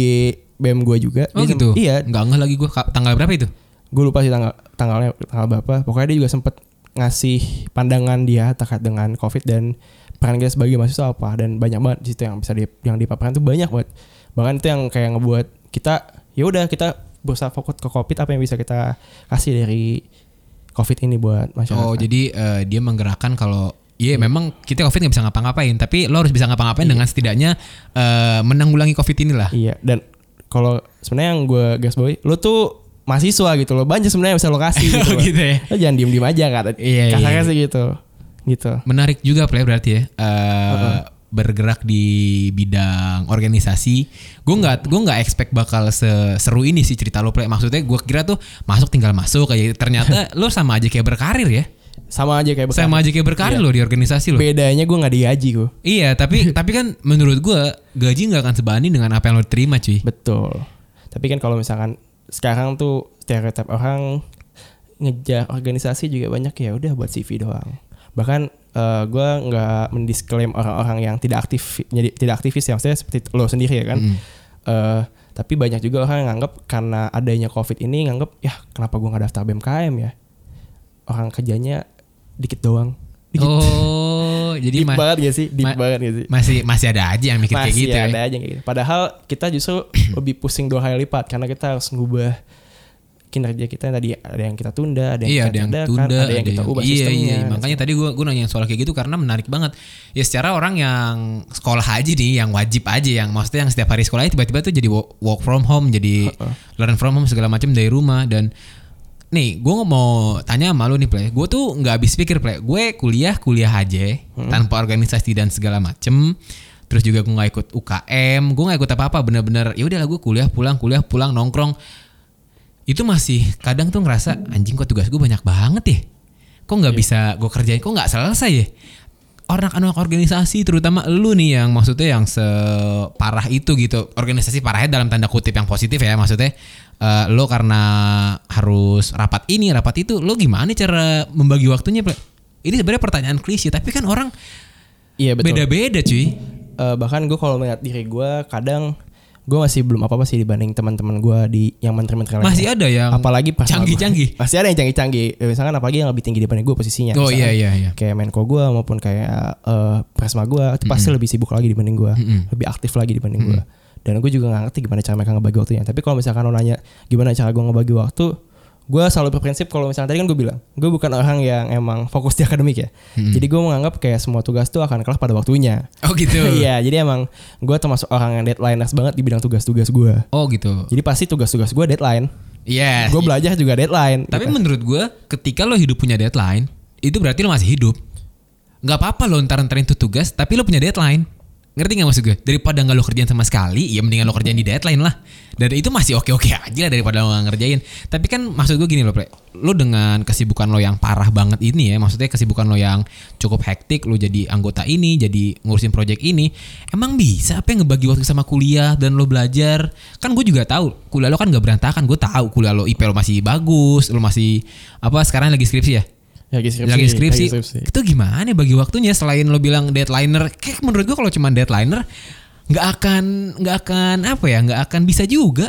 BEM gua juga. Oh Dia gitu. Iya, Nggak nggak lagi gue tanggal berapa itu? gue lupa sih tanggal tanggalnya tanggal berapa. Pokoknya dia juga sempat ngasih pandangan dia terkait dengan COVID dan peran kita sebagai mahasiswa apa dan banyak banget di situ yang bisa di yang dipaparkan tuh banyak banget. Bahkan itu yang kayak ngebuat kita ya udah kita berusaha fokus ke covid apa yang bisa kita kasih dari covid ini buat masyarakat Oh jadi eh, dia menggerakkan kalau Iya memang kita covid nggak bisa ngapa-ngapain tapi lo harus bisa ngapa-ngapain dengan setidaknya eh, menanggulangi covid inilah. iya dan kalau sebenarnya yang gue gas boy lo tuh mahasiswa gitu loh banyak sebenarnya bisa lo kasih gitu, Oh, <laughs> loh. gitu ya. lo jangan diem diem aja kan Iya, kasarnya iya. sih gitu gitu Menarik juga play berarti ya. Eh, bergerak di bidang organisasi. Gue nggak gue nggak expect bakal seseru ini sih cerita lo play. Maksudnya gue kira tuh masuk tinggal masuk kayak ternyata <laughs> lo sama aja kayak berkarir ya. Sama aja kayak Sama aja kayak berkarir lo di organisasi lo. bedanya gue nggak digaji gue Iya, tapi <laughs> tapi kan menurut gua gaji nggak akan sebanding dengan apa yang lo terima, cuy. Betul. Tapi kan kalau misalkan sekarang tuh stereotip orang ngejar organisasi juga banyak ya udah buat CV doang. Bahkan eh, gua nggak mendisklaim orang-orang yang tidak aktif jadi tidak aktivis ya maksudnya seperti lo sendiri ya kan. Mm. Eh, tapi banyak juga orang yang nganggap karena adanya covid ini nganggap ya kenapa gua nggak daftar BMKM ya orang kerjanya dikit doang. Dikit. Oh, <laughs> jadi Deep banget gak sih? Deep ma- banget gak sih? masih masih ada aja yang mikir kayak Masih gitu ada ya. aja kayak gitu. Padahal kita justru <clears throat> lebih pusing dua kali lipat karena kita harus ngubah kinerja kita yang tadi ada yang kita tunda, ada yang Iya, kita ada yang tunda, ada yang kita ubah iya, sistemnya. Iya, makanya tadi gua gua nanya soal kayak gitu karena menarik banget. Ya secara orang yang sekolah aja nih, yang wajib aja, yang maksudnya yang setiap hari sekolah tiba-tiba tuh jadi wo- work from home, jadi learn from home segala macam dari rumah dan Nih, gue mau tanya sama lu nih, Play. Gue tuh nggak habis pikir, Play. Gue kuliah, kuliah aja, tanpa organisasi dan segala macem. Terus juga gue nggak ikut UKM, gue nggak ikut apa-apa. Bener-bener, ya udahlah gue kuliah, pulang, kuliah, pulang, nongkrong. Itu masih kadang tuh ngerasa anjing kok tugas gue banyak banget ya. Kok nggak bisa gue kerjain, kok nggak selesai ya. Orang anak organisasi, terutama lu nih yang maksudnya yang separah itu gitu. Organisasi parahnya dalam tanda kutip yang positif ya, maksudnya eh, lo karena harus rapat ini rapat itu lo gimana cara membagi waktunya Ple? ini sebenarnya pertanyaan klise tapi kan orang Iya betul. beda-beda cuy Eh, bahkan gue kalau melihat diri gue kadang gue masih belum apa-apa sih dibanding teman-teman gue di yang menteri-menteri lainnya. masih ada yang apalagi pas canggih-canggih Masih ada yang canggih-canggih. Ya, misalkan apalagi yang lebih tinggi dibanding gue posisinya. oh Misalkan iya iya iya kayak Menko gue maupun kayak eh, Presma gue itu pasti lebih sibuk lagi dibanding gue, Mm-mm. lebih aktif lagi dibanding gue. Dan gue juga gak ngerti gimana cara mereka ngebagi waktunya. Tapi kalau misalkan lo nanya gimana cara gue ngebagi waktu, gue selalu berprinsip kalau misalnya tadi kan gue bilang, gue bukan orang yang emang fokus di akademik ya. Jadi gue menganggap kayak semua tugas tuh akan kelar pada waktunya. oh gitu <laughs> Iya, jadi emang gue termasuk orang yang deadlineers banget di bidang tugas-tugas gue. oh gitu Jadi pasti tugas-tugas gue deadline. Yes Gue belajar juga deadline. tapi gitu. menurut gue ketika lo hidup punya deadline itu berarti lo masih hidup nggak apa-apa lo ntar-ntarin tuh tugas tapi lo punya deadline ngerti nggak maksud gue? Daripada nggak lo kerjain sama sekali ya mendingan lo kerjain di deadline lah. Dan itu masih oke-oke aja lah daripada lo nggak ngerjain. Tapi kan maksud gue gini lo Pre. lo dengan kesibukan lo yang parah banget ini ya maksudnya kesibukan lo yang cukup hektik lo jadi anggota ini jadi ngurusin project ini emang bisa apa yang ngebagi waktu sama kuliah dan lo belajar? Kan gue juga tahu kuliah lo kan nggak berantakan. Gue tahu kuliah lo IP lo masih bagus lo masih apa sekarang lagi skripsi ya lagi skripsi. lagi skripsi. lagi skripsi. Itu gimana ya bagi waktunya selain lo bilang deadlineer? Kayak menurut gua kalau cuma deadlineer nggak akan nggak akan apa ya nggak akan bisa juga.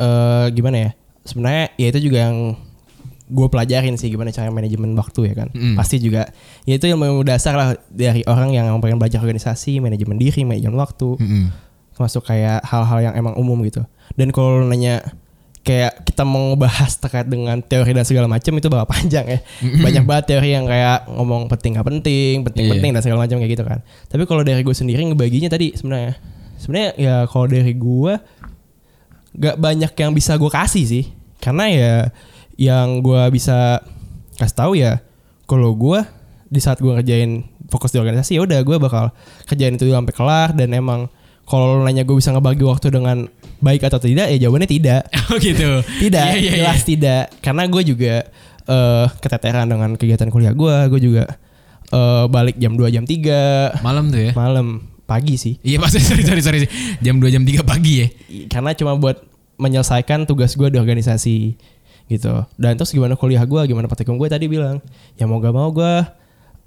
eh gimana ya sebenarnya ya itu juga yang gue pelajarin sih gimana cara manajemen waktu ya kan Mm. pasti juga ya itu ilmu dasar lah dari orang yang pengen belajar organisasi manajemen diri manajemen waktu Mm-mm. termasuk kayak hal-hal yang emang umum gitu dan kalau nanya kayak kita mau bahas terkait dengan teori dan segala macam itu bakal panjang ya. <laughs> Banyak banget teori yang kayak ngomong penting nggak penting penting Iya. penting dan segala macam kayak gitu kan. Tapi kalau dari gue sendiri ngebaginya tadi sebenarnya. Sebenarnya ya kalau dari gue gak banyak yang bisa gue kasih sih. Karena ya yang gue bisa kasih tahu ya kalau gue di saat gue ngerjain fokus di organisasi ya udah gue bakal kerjain itu sampai kelar. Dan emang kalau nanya gue bisa ngebagi waktu dengan baik atau tidak ya jawabannya tidak <laughs> Oh gitu. tidak Iya, iya, jelas iya. tidak karena gue juga eh keteteran dengan kegiatan kuliah gue gue juga eh, balik jam 2 jam 3 Malam tuh ya. malam pagi sih Iya <laughs> maksudnya sorry sorry sorry. Jam 2 jam 3 pagi ya. karena cuma buat menyelesaikan tugas gue di organisasi gitu dan terus gimana kuliah gue gimana praktikum gue tadi bilang ya mau gak mau gue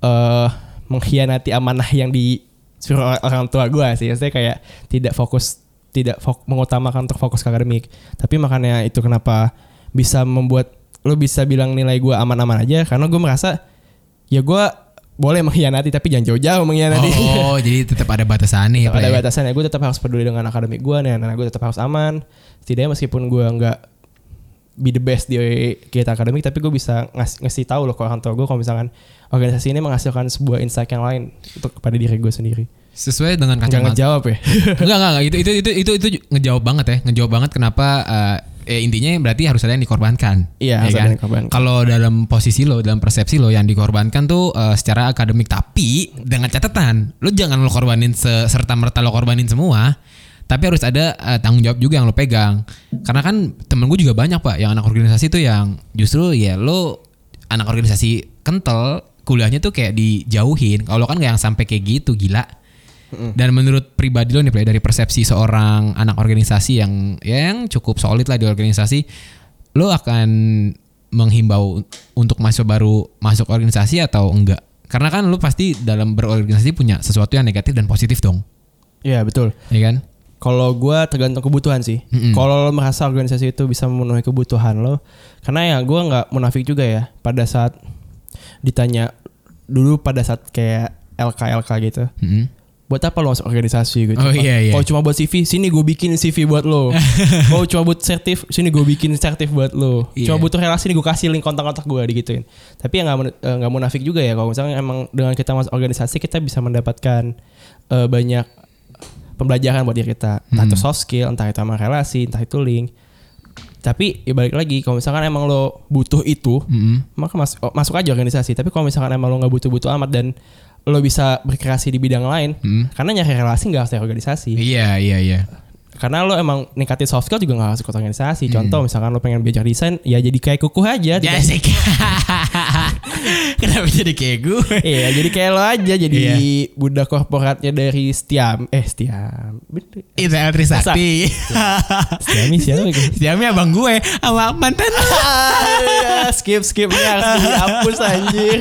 eh mengkhianati amanah yang disuruh orang tua gue sih saya kayak tidak fokus tidak fok- mengutamakan untuk fokus ke akademik tapi makanya itu kenapa bisa membuat lo bisa bilang nilai gue aman-aman aja karena gue merasa ya gue boleh mengkhianati tapi jangan jauh-jauh mengkhianati. Oh, <laughs> jadi tetap ada batasannya ya, ada batasannya. Gue tetap harus peduli dengan akademik gue nih, anak gue tetap harus aman. Setidaknya meskipun gue nggak be the best di kegiatan akademik, tapi gue bisa ngas ngasih tahu loh ke orang tua gue kalau misalkan organisasi ini menghasilkan sebuah insight yang lain untuk kepada diri gue sendiri. Sesuai dengan kacamata. ngejawab ya. <laughs> enggak, enggak, enggak. Itu, itu, itu, itu, itu ngejawab banget ya. Ngejawab banget kenapa eh, eh, intinya berarti harus ada yang dikorbankan. Iya, ya harus ada kan? yang dikorbankan. Kalau dalam posisi lo, dalam persepsi lo yang dikorbankan tuh eh, secara akademik tapi dengan catatan, lo jangan lo korbanin serta merta lo korbanin semua. Tapi harus ada eh, tanggung jawab juga yang lo pegang. Karena kan temen gue juga banyak pak, yang anak organisasi tuh yang justru ya lo anak organisasi kental, kuliahnya tuh kayak dijauhin. Kalau lo kan nggak yang sampai kayak gitu, gila. Dan menurut pribadi lo nih Play, dari persepsi seorang anak organisasi yang ya yang cukup solid lah di organisasi, lo akan menghimbau untuk masuk baru masuk organisasi atau enggak? Karena kan lo pasti dalam berorganisasi punya sesuatu yang negatif dan positif dong, Iya betul. ya kan? Kalau gue tergantung kebutuhan sih. Mm-mm. Kalau lo merasa organisasi itu bisa memenuhi kebutuhan lo, karena ya gue nggak munafik juga ya. Pada saat ditanya dulu pada saat kayak LK LK gitu, Mm-mm. Buat apa lo masuk organisasi gitu? Oh, iya, iya. Kalau cuma buat CV, sini gue bikin CV buat lo. <laughs> Kalau cuma buat sertif, sini gue bikin sertif buat lo. Iya. Cuma butuh relasi, nih gue kasih link kontak-kontak gue digituin. Tapi ya nggak mun- eh, nggak munafik juga ya. Kalau misalnya emang dengan kita masuk organisasi kita bisa mendapatkan eh, banyak pembelajaran buat diri kita. Entah itu Hmm. soft skill, entah itu sama relasi, entah itu link. Tapi ya balik lagi, kalau misalkan emang lo butuh itu, Mm-mm. maka masuk oh, masuk aja organisasi. Tapi kalau misalkan emang lo nggak butuh-butuh amat dan lo bisa berkreasi di bidang lain, Mm. karena nyari relasi nggak harus dari organisasi. Iya iya iya. Karena lo emang ningkatin soft skill juga nggak harus ikut organisasi. Hmm. Contoh misalkan lo pengen belajar desain, ya jadi kayak kuku aja. Jasik. <laughs> <laughs> Kenapa jadi kayak gue? Iya, jadi kayak lo aja jadi Iya. budak korporatnya dari Stiam. Eh, Stiam. Bener. Itu Trisakti. Stiami siapa? Siamnya abang gue sama mantan lo. <laughs> Ah, skip skipnya harus dihapus anjir.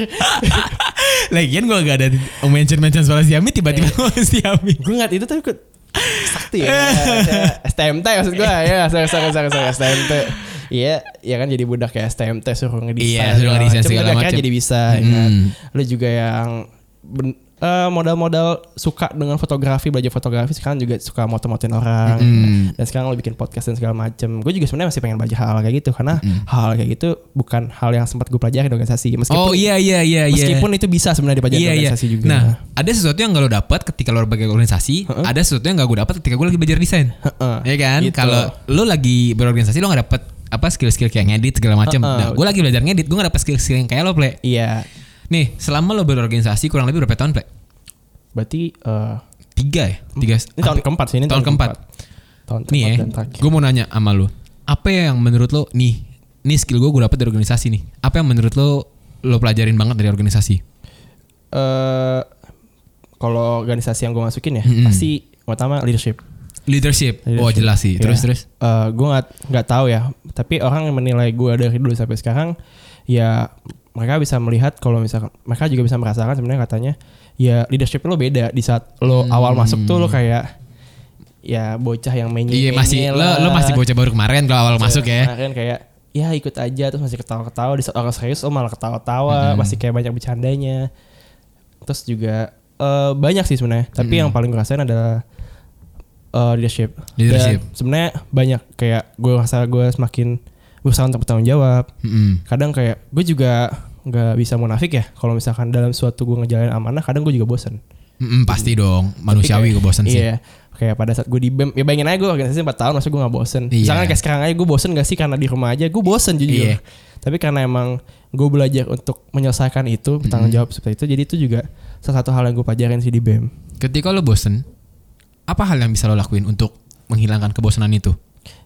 Lagian gue gak ada mention-mention soal Xiaomi tiba-tiba Iya. <laughs> ngomong Xiaomi. Gue nggak itu tapi sakti ya. STMT maksud gue ya, sorry sorry sorry sorry STMT. Iya, ya kan jadi budak kayak STMT suruh ngedesain. Iya, suruh ngedesain segala macem. jadi bisa. ya kan. Hmm. Lu juga yang ben- eh, modal-modal suka dengan fotografi, belajar fotografi sekarang juga suka moto-motoin orang. Hmm. Dan sekarang lo bikin podcast dan segala macem. Gue juga sebenarnya masih pengen belajar hal, kayak gitu karena hal kayak gitu bukan hal yang sempat gue pelajari di organisasi. Meskipun Oh iya iya iya iya. meskipun itu bisa sebenarnya dipelajari Iya di iya. organisasi juga. Nah, ada sesuatu yang gak lo dapat ketika lo berbagai organisasi, ada sesuatu yang gak gue dapat ketika gue lagi belajar desain. Heeh. Ya kan? Gitu. Kalau lo lagi berorganisasi lo gak dapet apa skill-skill kayak ngedit segala macam. Heeh. Nah, gue lagi belajar ngedit, gue gak dapet skill-skill yang kayak lo, Ple. Iya. Nih, selama lo berorganisasi kurang lebih berapa tahun, Ple? Berarti eh, Tiga ya? Tiga. ini tahun keempat sih ini tahun keempat. Tahun Nih ya, keempat dan terakhir. gue mau nanya sama lo. Apa yang menurut lo, nih, nih skill gue gue dapet dari organisasi nih. Apa yang menurut lo lo pelajarin banget dari organisasi? Eh, kalau organisasi yang gue masukin ya Mm-mm. pasti pertama leadership. Leadership. Oh Leadership. jelas sih. Terus Iya. terus. Eh, gue nggak nggak tahu ya. Tapi orang yang menilai gue dari dulu sampai sekarang, ya mereka bisa melihat kalau misalkan mereka juga bisa merasakan sebenarnya katanya, ya leadership lo beda di saat lo Hmm. awal masuk tuh lo kayak ya bocah yang main Iya masih lo lo masih bocah baru kemarin kalau awal masuk ya. Kemarin kayak ya ikut aja terus masih ketawa-ketawa di saat orang serius lo malah ketawa-tawa, Hmm. masih kayak banyak bercandanya. Terus juga eh, banyak sih sebenarnya, tapi Hmm. yang paling gue rasain adalah eh, leadership. Leadership. Sebenarnya banyak kayak gue rasa gue semakin berusaha untuk bertanggung jawab. Mm-mm. Kadang kayak gue juga nggak bisa munafik ya kalau misalkan dalam suatu gue ngejalanin amanah kadang gue juga bosen Mm-mm, pasti dong manusiawi gue bosan sih. Iya. Kayak pada saat gue di BEM, ya bayangin aja gue organisasi 4 tahun, masa gue gak bosen. Iya. Misalkan kayak sekarang aja gue bosen gak sih karena di rumah aja, gue bosen jujur. Iya. Tapi karena emang gue belajar untuk menyelesaikan itu, bertanggung jawab seperti itu, jadi itu juga salah satu hal yang gue pelajarin sih di BEM. Ketika lo bosen, apa hal yang bisa lo lakuin untuk menghilangkan kebosanan itu?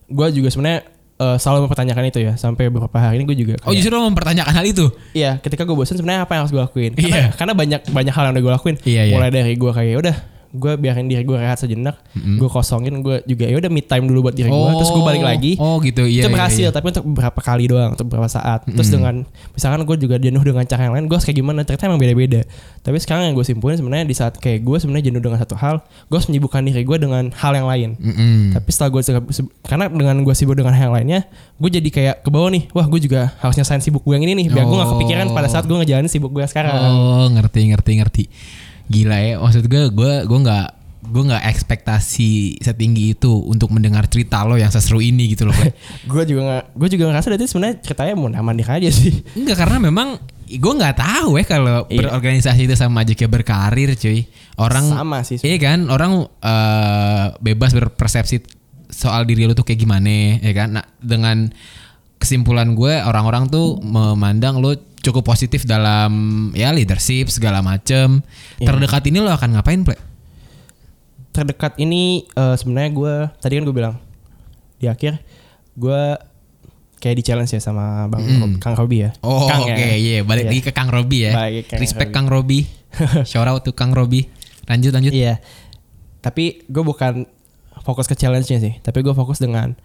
Gue juga sebenarnya eh, selalu mempertanyakan itu ya, sampai beberapa hari ini gue juga Oh kayak, justru lo mempertanyakan hal itu? Iya, ketika gue bosen sebenarnya apa yang harus gue lakuin? Karena, Iya. karena banyak banyak hal yang udah gue lakuin. Iya, iya. Mulai dari gue kayak "Ya udah, gue biarin diri gue rehat sejenak Mm-mm. gue kosongin gue juga ya udah me time dulu buat diri gue terus gue balik lagi Oh gitu iya. itu iya, berhasil iya. tapi untuk beberapa kali doang untuk beberapa saat terus Mm-mm. dengan misalkan gue juga jenuh dengan cara yang lain gue kayak gimana ternyata emang beda-beda tapi sekarang yang gue simpulin sebenarnya di saat kayak gue sebenarnya jenuh dengan satu hal gue harus menyibukkan diri gue dengan hal yang lain Mm-mm. tapi setelah gue karena dengan gue sibuk dengan hal yang lainnya gue jadi kayak ke bawah nih wah gue juga harus nyelesain sibuk gue yang ini nih biar gue gak Oh. kepikiran pada saat gue ngejalanin sibuk gue sekarang Oh ngerti ngerti ngerti. Gila ya maksud gue gue gue nggak gue nggak ekspektasi setinggi itu untuk mendengar cerita lo yang seseru ini gitu loh. <laughs> Gue juga nggak gue juga ngerasa dari sebenarnya ceritanya mau mandir aja sih Enggak karena memang gue nggak tahu ya kalau Iya. berorganisasi itu sama aja kayak berkarir cuy. Orang sama sih Iya kan orang eh, bebas berpersepsi soal diri lu tuh kayak gimana ya kan. Nah dengan kesimpulan gue orang-orang tuh memandang lu cukup positif dalam ya leadership segala macem. Iya. Terdekat ini lo akan ngapain ple? terdekat ini eh, sebenarnya gue tadi kan gue bilang di akhir gue kayak di challenge ya sama bang Mm. Rob- Kang Robi ya Oh oke ya. iya balik Iya. lagi ke Kang Robi ya. Balik ke Kang Respect Robi. Kang Robi. <laughs> Shout out to Kang Robi. Lanjut lanjut. Iya. Tapi gue bukan fokus ke challenge-nya sih, tapi gue fokus dengan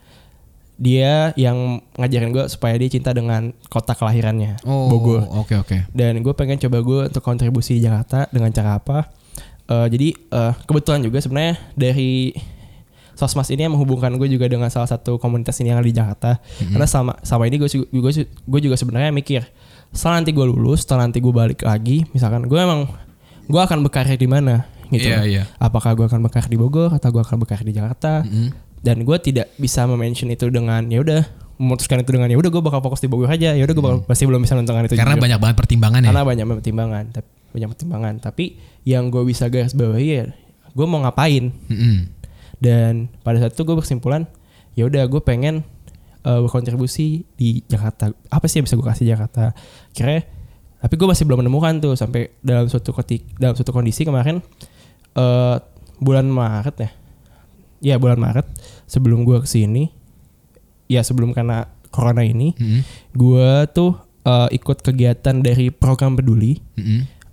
dia yang ngajarin gue supaya dia cinta dengan kota kelahirannya, Oh Bogor. oke oke. Dan gue pengen coba gue untuk kontribusi di Jakarta dengan cara apa? Eh, jadi eh, kebetulan juga sebenarnya dari Sosmas ini yang menghubungkan gue juga dengan salah satu komunitas ini yang ada di Jakarta. Karena sama sama ini gue gue gue juga sebenarnya mikir setelah nanti gue lulus, setelah nanti gue balik lagi, misalkan gue emang gue akan berkarir di mana gitu. Iya iya. Apakah gue akan berkarir di Bogor atau gue akan berkarir di Jakarta? Mm-mm. Dan gue tidak bisa mention itu dengan ya udah memutuskan itu dengan ya udah gue bakal fokus di Bogor aja. Ya udah gue bakal masih belum bisa menentukan itu Karena juga. banyak banget pertimbangan ya. Karena banyak pertimbangan, tapi banyak pertimbangan. Tapi yang gue bisa garis bawahi ya, gue mau ngapain? Mm-mm. Dan pada saat itu gue berkesimpulan, ya udah gue pengen eh, berkontribusi di Jakarta. Apa sih yang bisa gue kasih Jakarta? Kira, tapi gue masih belum menemukan tuh sampai dalam suatu ketik dalam suatu kondisi kemarin eh bulan Maret ya, ya bulan Maret sebelum gue ke sini, ya sebelum karena corona ini, Mm-mm. gue tuh eh, ikut kegiatan dari program peduli.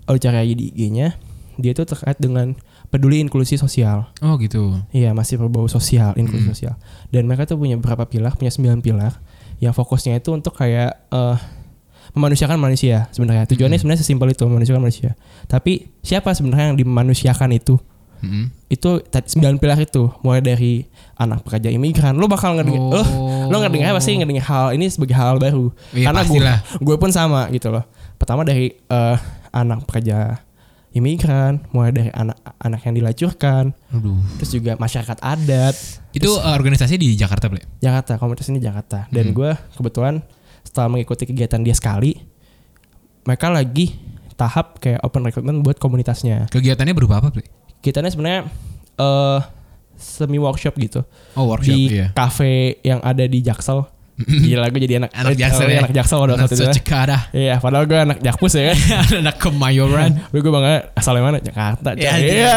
Kalau cari aja di IG-nya, dia tuh terkait dengan peduli inklusi sosial. Oh gitu. Iya masih berbau sosial, inklusi Mm. sosial. Dan mereka tuh punya beberapa pilar, punya 9 pilar yang fokusnya itu untuk kayak eh memanusiakan manusia sebenarnya. Tujuannya Mm. sebenarnya sesimpel itu memanusiakan manusia. Tapi siapa sebenarnya yang dimanusiakan itu? Mm-mm. Itu tadi 9 pilar itu mulai dari anak pekerja imigran. Lo bakal ngedenger Oh. lo lo ngedenger pasti ngedenger hal ini sebagai hal baru. Iya, Karena gue gue pun sama gitu loh. Pertama dari eh, anak pekerja imigran, mulai dari anak-anak yang dilacurkan, Aduh. terus juga masyarakat adat Itu uh, organisasi di Jakarta, Ple? Jakarta komunitas ini Jakarta dan Hmm. gue kebetulan setelah mengikuti kegiatan dia sekali mereka lagi tahap kayak open recruitment buat komunitasnya Kegiatannya berupa apa, Ple? kegiatannya sebenarnya eh semi workshop gitu Oh, workshop, di iya. cafe yang ada di Jaksel <laughs> gila gue jadi anak Anak Jaksel ya? anak Jaksel pada saat itu ya. Cikarang. iya padahal gue anak Jakpus ya kan <laughs> Anak Kemayoran. <laughs> Gue gue bangga asalnya mana Jakarta. Ya, iya. Iya.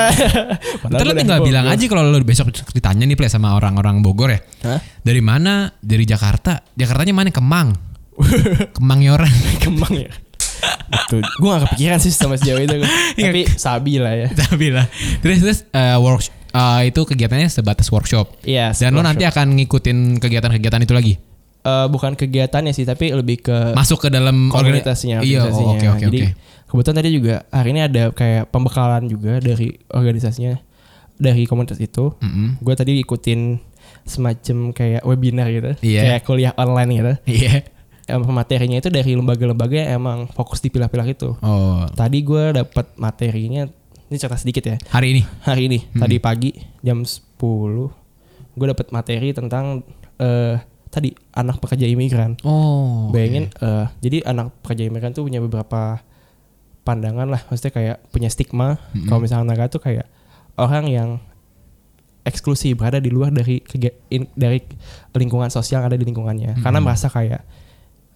Ntar lu tinggal bilang aja kalau lu besok ditanya nih, Ple, sama orang-orang Bogor ya. Hah? Dari mana? Dari Jakarta. Jakartanya mana? Kemang. Kemang Yoran. Kemang ya. Itu gue gak kepikiran sih sama sejauh itu. <laughs> Iya. Tapi sabi lah ya. Tapi lah. Terus terus uh, workshop uh, itu kegiatannya sebatas workshop. Iya. Dan lo nanti akan ngikutin kegiatan-kegiatan itu lagi. Eh, bukan kegiatannya sih, tapi lebih ke Masuk ke dalam komunitasnya. Iya, oh, organisasinya. oke oke Jadi oke. kebetulan tadi juga hari ini ada kayak pembekalan juga dari organisasinya dari komunitas itu. Mm-mm. Gue tadi ikutin semacam kayak webinar gitu, Iya. kayak kuliah online gitu. Iya. Em, materinya itu dari lembaga-lembaga yang emang fokus di pilar-pilar itu. Oh, Tadi gue dapat materinya ini cerita sedikit ya. hari ini. Hari ini Hmm. tadi pagi jam 10 gue dapat materi tentang eh tadi anak pekerja imigran. Oh. Bayangin eh, jadi anak pekerja imigran tuh punya beberapa pandangan lah maksudnya kayak punya stigma Mm-mm. kalau misalnya mereka tuh kayak orang yang eksklusif berada di luar dari dari lingkungan sosial yang ada di lingkungannya karena Mm-mm. merasa kayak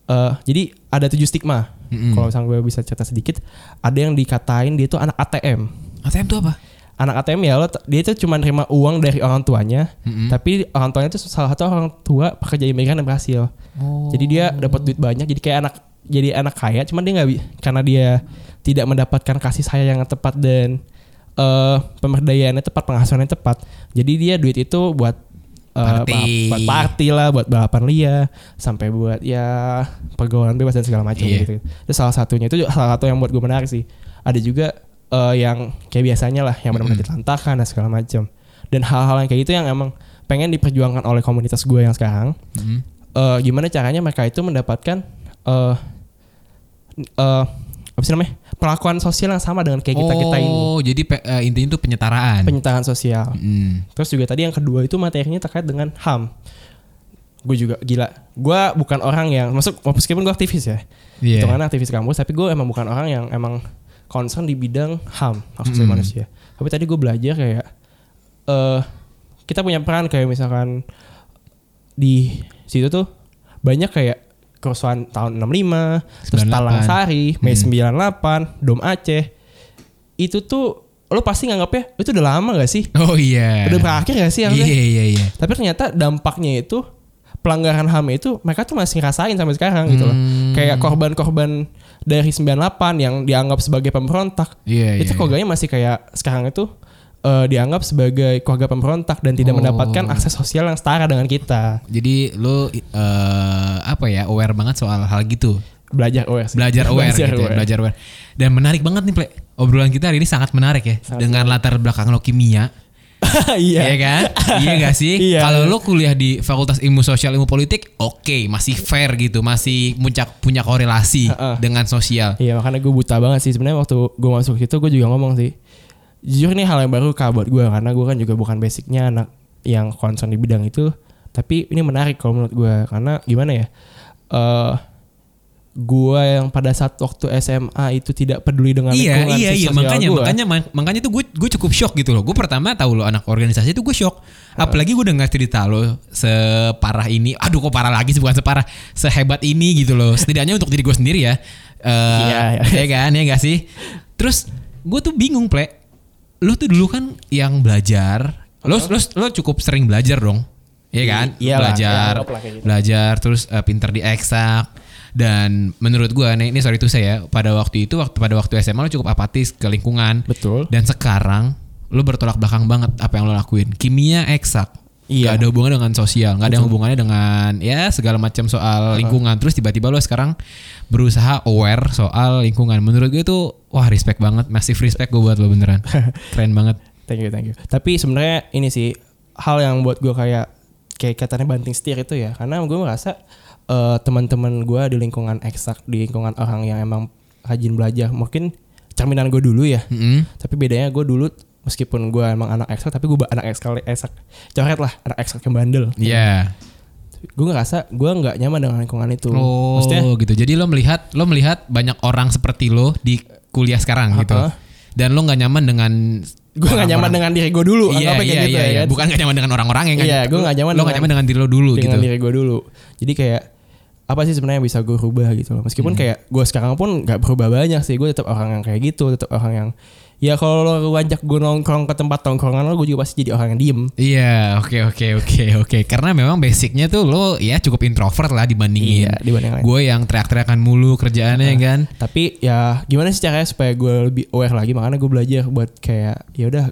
eh jadi ada tujuh stigma Mm-mm. kalau misalnya gue bisa cerita sedikit ada yang dikatain dia itu anak ATM ATM tuh apa? anak ATM ya lo dia itu cuma nerima uang dari orang tuanya Mm-mm. tapi orang tuanya itu salah satu orang tua pekerja imigran yang berhasil Oh. jadi dia dapat duit banyak jadi kayak anak jadi anak kaya cuman dia nggak karena dia tidak mendapatkan kasih sayang yang tepat dan eh pemberdayaannya tepat, pengasuhannya tepat. Jadi dia duit itu buat Party. ba- buat party lah, buat balapan lia, sampai buat ya pergaulan bebas dan segala macam Iya. gitu. Itu salah satunya itu juga salah satu yang buat gue menarik sih. Ada juga eh, yang kayak biasanya lah, yang benar-benar ditelantarkan dan segala macam. Dan hal-hal yang kayak gitu yang emang pengen diperjuangkan oleh komunitas gue yang sekarang. Mm. Eh, gimana caranya mereka itu mendapatkan eh eh, apa sih namanya perlakuan sosial yang sama dengan kayak kita kita ini Oh, jadi pe- eh, intinya itu penyetaraan. penyitaan sosial Mm. terus juga tadi yang kedua itu materinya terkait dengan ham gue juga gila gue bukan orang yang masuk meskipun gue aktivis ya Iya. hitungannya aktivis kampus tapi gue emang bukan orang yang emang concern di bidang ham hak asasi Mm. manusia tapi tadi gue belajar kayak eh kita punya peran kayak misalkan di situ tuh banyak kayak kerusuhan tahun 65 terus 98. Talang Sari Mei Hmm. 98 Dom Aceh itu tuh lo pasti nganggapnya itu udah lama gak sih Oh iya. udah berakhir gak sih harusnya Iya iya iya. tapi ternyata dampaknya itu pelanggaran HAM itu mereka tuh masih ngerasain sampai sekarang gitu loh. Hmm. Kayak korban-korban dari 98 yang dianggap sebagai pemberontak. Iya itu iya. keluarganya masih kayak sekarang itu eh, dianggap sebagai keluarga pemberontak dan tidak Oh. mendapatkan akses sosial yang setara dengan kita. Jadi lo eh, apa ya aware banget soal hal gitu. Belajar aware sih. Belajar aware Belajar gitu ya, aware. belajar aware. Dan menarik banget nih, Ple. Obrolan kita hari ini sangat menarik ya. Sangat dengan latar belakang lo kimia. <laughs> Iya. Iya kan? iya gak sih? <laughs> Iya. Kalau lo kuliah di Fakultas Ilmu Sosial Ilmu Politik, oke, masih fair gitu, masih punya punya korelasi dengan sosial. Iya makanya gue buta banget sih sebenarnya waktu gue masuk situ gue juga ngomong sih jujur ini hal yang baru kak buat gue karena gue kan juga bukan basicnya anak yang concern di bidang itu tapi ini menarik kalau menurut gue karena gimana ya eh gue yang pada saat waktu SMA itu tidak peduli dengan Iya lingkungan iya iya makanya gua. makanya mak- makanya tuh gue gue cukup shock gitu loh. Gue pertama tahu lo anak organisasi itu gue shock. Apalagi gue dengar cerita lo separah ini. Aduh kok parah lagi sih bukan separah sehebat ini gitu loh. Setidaknya untuk diri gue sendiri ya. Eh Iya, iya. ya kan ya gak sih. Terus gue tuh bingung plek. Lo tuh dulu kan yang belajar. Lo lo lo cukup sering belajar dong. Iya kan? I- iyalah, belajar, ya, kayak gitu. belajar terus eh, pinter di eksak dan menurut gua nih ini sorry itu saya pada waktu itu waktu pada waktu SMA lo cukup apatis ke lingkungan betul dan sekarang lo bertolak belakang banget apa yang lo lakuin kimia eksak Iya. Gak ada hubungannya dengan sosial nggak ada hubungannya dengan ya segala macam soal lingkungan. Terus tiba-tiba lo sekarang berusaha aware soal lingkungan. Menurut gue itu wah respect banget. Massive respect gue buat lo beneran. <laughs> Keren banget. Thank you, thank you. Tapi sebenarnya ini sih hal yang buat gue kayak kayak katanya banting setir itu ya, karena gue merasa eh, teman-teman gue di lingkungan eksak, di lingkungan orang yang emang rajin belajar, mungkin cerminan gue dulu ya. Mm-mm. Tapi bedanya gue dulu meskipun gue emang anak eksak, tapi gue anak eksak eksak coret lah, anak eksak yang bandel. Iya Gue ngerasa gue nggak nyaman dengan lingkungan itu. Oh Maksudnya gitu. Jadi lo melihat lo melihat banyak orang seperti lo di kuliah sekarang gitu. Uh-uh. Dan lo nggak nyaman dengan gue nggak nyaman dengan diri gue dulu. Iya iya gitu iya, ya iya. kan? Bukan gak nyaman dengan orang-orang yang Iya, gua nggak nyaman Lo nggak dengan- nyaman dengan diri lo dulu dengan gitu. diri gue dulu. Jadi kayak apa sih sebenarnya yang bisa gue rubah gitu loh. Meskipun Hmm. kayak gue sekarang pun nggak berubah banyak sih. Gue tetap orang yang kayak gitu, tetap orang yang ya kalau lo ngajak gue nongkrong ke tempat tongkrongan lo, gue juga pasti jadi orang yang diem. Iya oke oke oke oke. Karena memang basicnya tuh lo ya cukup introvert lah dibandingin. Iya, dibanding lain. Gue yang teriak-teriakan mulu kerjaannya kan. Tapi ya gimana sih caranya supaya gue lebih aware lagi? Makanya gue belajar buat kayak ya udah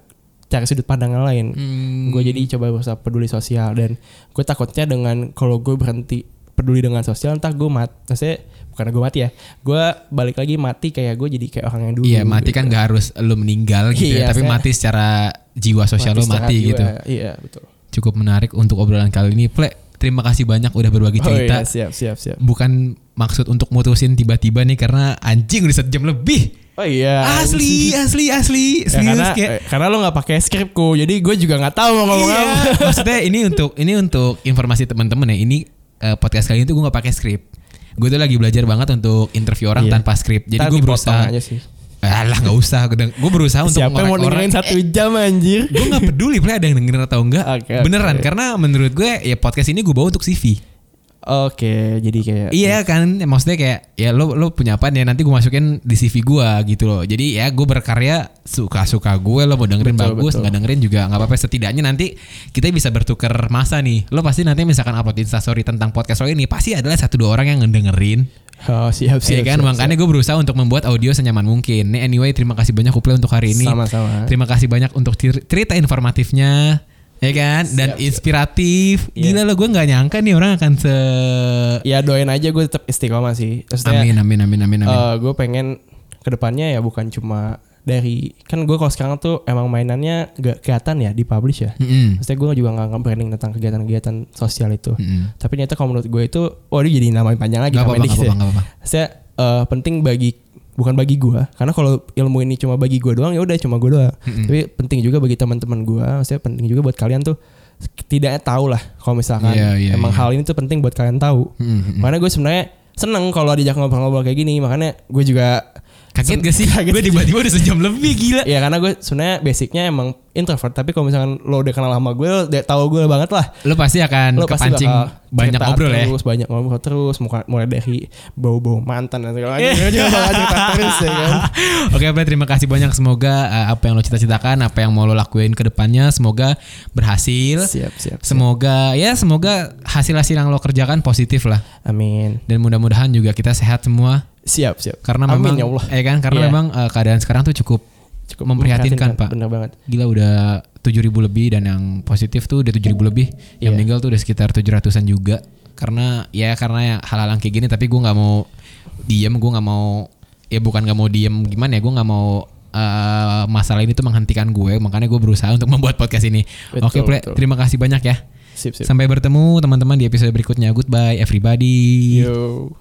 cari sudut pandang yang lain. Hmm. Gue jadi coba berusaha peduli sosial dan gue takutnya dengan kalau gue berhenti peduli dengan sosial entah gue mat maksudnya bukan gue mati ya gue balik lagi mati kayak gue jadi kayak orang yang dulu Iya mati kan gitu. gak harus lo meninggal gitu Iya, ya, tapi mati secara jiwa sosial lo secara mati jiwa. gitu. iya betul Cukup menarik untuk obrolan kali ini. Ple, terima kasih banyak udah berbagi cerita. oh, iya, siap siap siap bukan maksud untuk mutusin tiba-tiba nih karena anjing udah sejam lebih. oh iya Asli, <laughs> asli, asli. Ya, Serius karena kayak. eh, karena lo nggak pakai skripku jadi gue juga nggak tahu mau ngomong Iya, apa maksudnya ini untuk ini untuk informasi teman-teman ya. Ini eh, podcast kali ini tuh gue gak pakai skrip. Gue tuh lagi belajar banget untuk interview orang Iya. tanpa skrip. Jadi gue berusaha. aja sih Alah nggak usah. Gue berusaha untuk siapa yang mau dengerin orang. satu jam anjir gue gak peduli Ple ada yang dengerin atau enggak. <laughs> Oke. Beneran karena menurut gue ya podcast ini gue bawa untuk CV. Oke jadi kayak Iya kan, Ya, maksudnya kayak ya lo lo punya apa nih nanti gue masukin di CV gue gitu loh. Jadi ya gue berkarya suka suka gue lo mau dengerin Betul, bagus nggak dengerin juga nggak apa-apa. Setidaknya nanti kita bisa bertukar masa nih. Lo pasti nanti misalkan upload instastory tentang podcast lo ini pasti adalah satu dua orang yang ngedengerin. Oh, siap Iya siap. kan, siap, makanya gue berusaha untuk membuat audio senyaman mungkin. Nih anyway, terima kasih banyak Kuple untuk hari ini. Sama-sama. Terima kasih banyak untuk cer- cerita informatifnya, ya kan, dan Siap, siap. inspiratif. Iya. Gila lo, gue nggak nyangka nih orang akan se. Ya doain aja gue tetap istiqomah sih. Maksudnya Amin, amin, amin, amin, amin. gue pengen ke depannya ya bukan cuma dari kan gue kalau sekarang tuh emang mainannya gak kelihatan ya di publish ya. Mm-mm. Maksudnya gue juga nggak branding tentang kegiatan-kegiatan sosial itu. Mm-mm. Tapi ternyata kalau menurut gue itu, waduh jadi nama panjang lagi. Gak apa-apa, gak ya. apa-apa, gak eh, penting bagi bukan bagi gue, karena kalau ilmu ini cuma bagi gue doang ya udah cuma gue doang. Mm-mm. Tapi penting juga bagi teman-teman gue, maksudnya penting juga buat kalian tuh tidaknya tahu lah kalau misalkan Iya, iya, emang iya. hal ini tuh penting buat kalian tahu. Mm-mm. Makanya gue sebenarnya seneng kalau diajak ngobrol-ngobrol kayak gini, makanya gue juga Kaget gak sih? <laughs> Kaget Gue tiba-tiba udah sejam lebih gila. Ya karena gue sebenarnya basicnya emang introvert tapi kalau misalkan lo udah kenal sama gue, lo tahu gue banget lah. Lo pasti akan Lo pasti kepancing bakal banyak ngobrol ya. terus, banyak ngobrol terus, mulai dari bau-bau mantan dan segala macam. <laughs> Terus ya kan. Oke, Bre, terima kasih banyak. Semoga uh, apa yang lo cita-citakan, apa yang mau lo lakuin ke depannya, semoga berhasil. Siap, siap. siap. Semoga ya semoga hasil-hasil yang lo kerjakan positif lah. Amin. Dan mudah-mudahan juga kita sehat semua Siap, siap. karena memang Amin ya Allah. eh kan karena Iya. memang uh, keadaan sekarang tuh cukup Cukup memprihatinkan, Pak. Bener banget. Gila udah 7000 lebih dan yang positif tuh udah 7000 lebih. Yang Iya. meninggal tuh udah sekitar 700-an juga. Karena ya karena hal-hal yang kayak gini tapi gue nggak mau diem, gue nggak mau ya bukan nggak mau diem gimana ya, gue nggak mau eh, masalah ini tuh menghentikan gue, makanya gue berusaha untuk <laughs> membuat podcast ini. Betul, Oke, Ple, betul. terima kasih banyak ya. Sip, sip. Sampai bertemu teman-teman di episode berikutnya. Goodbye everybody. Yo.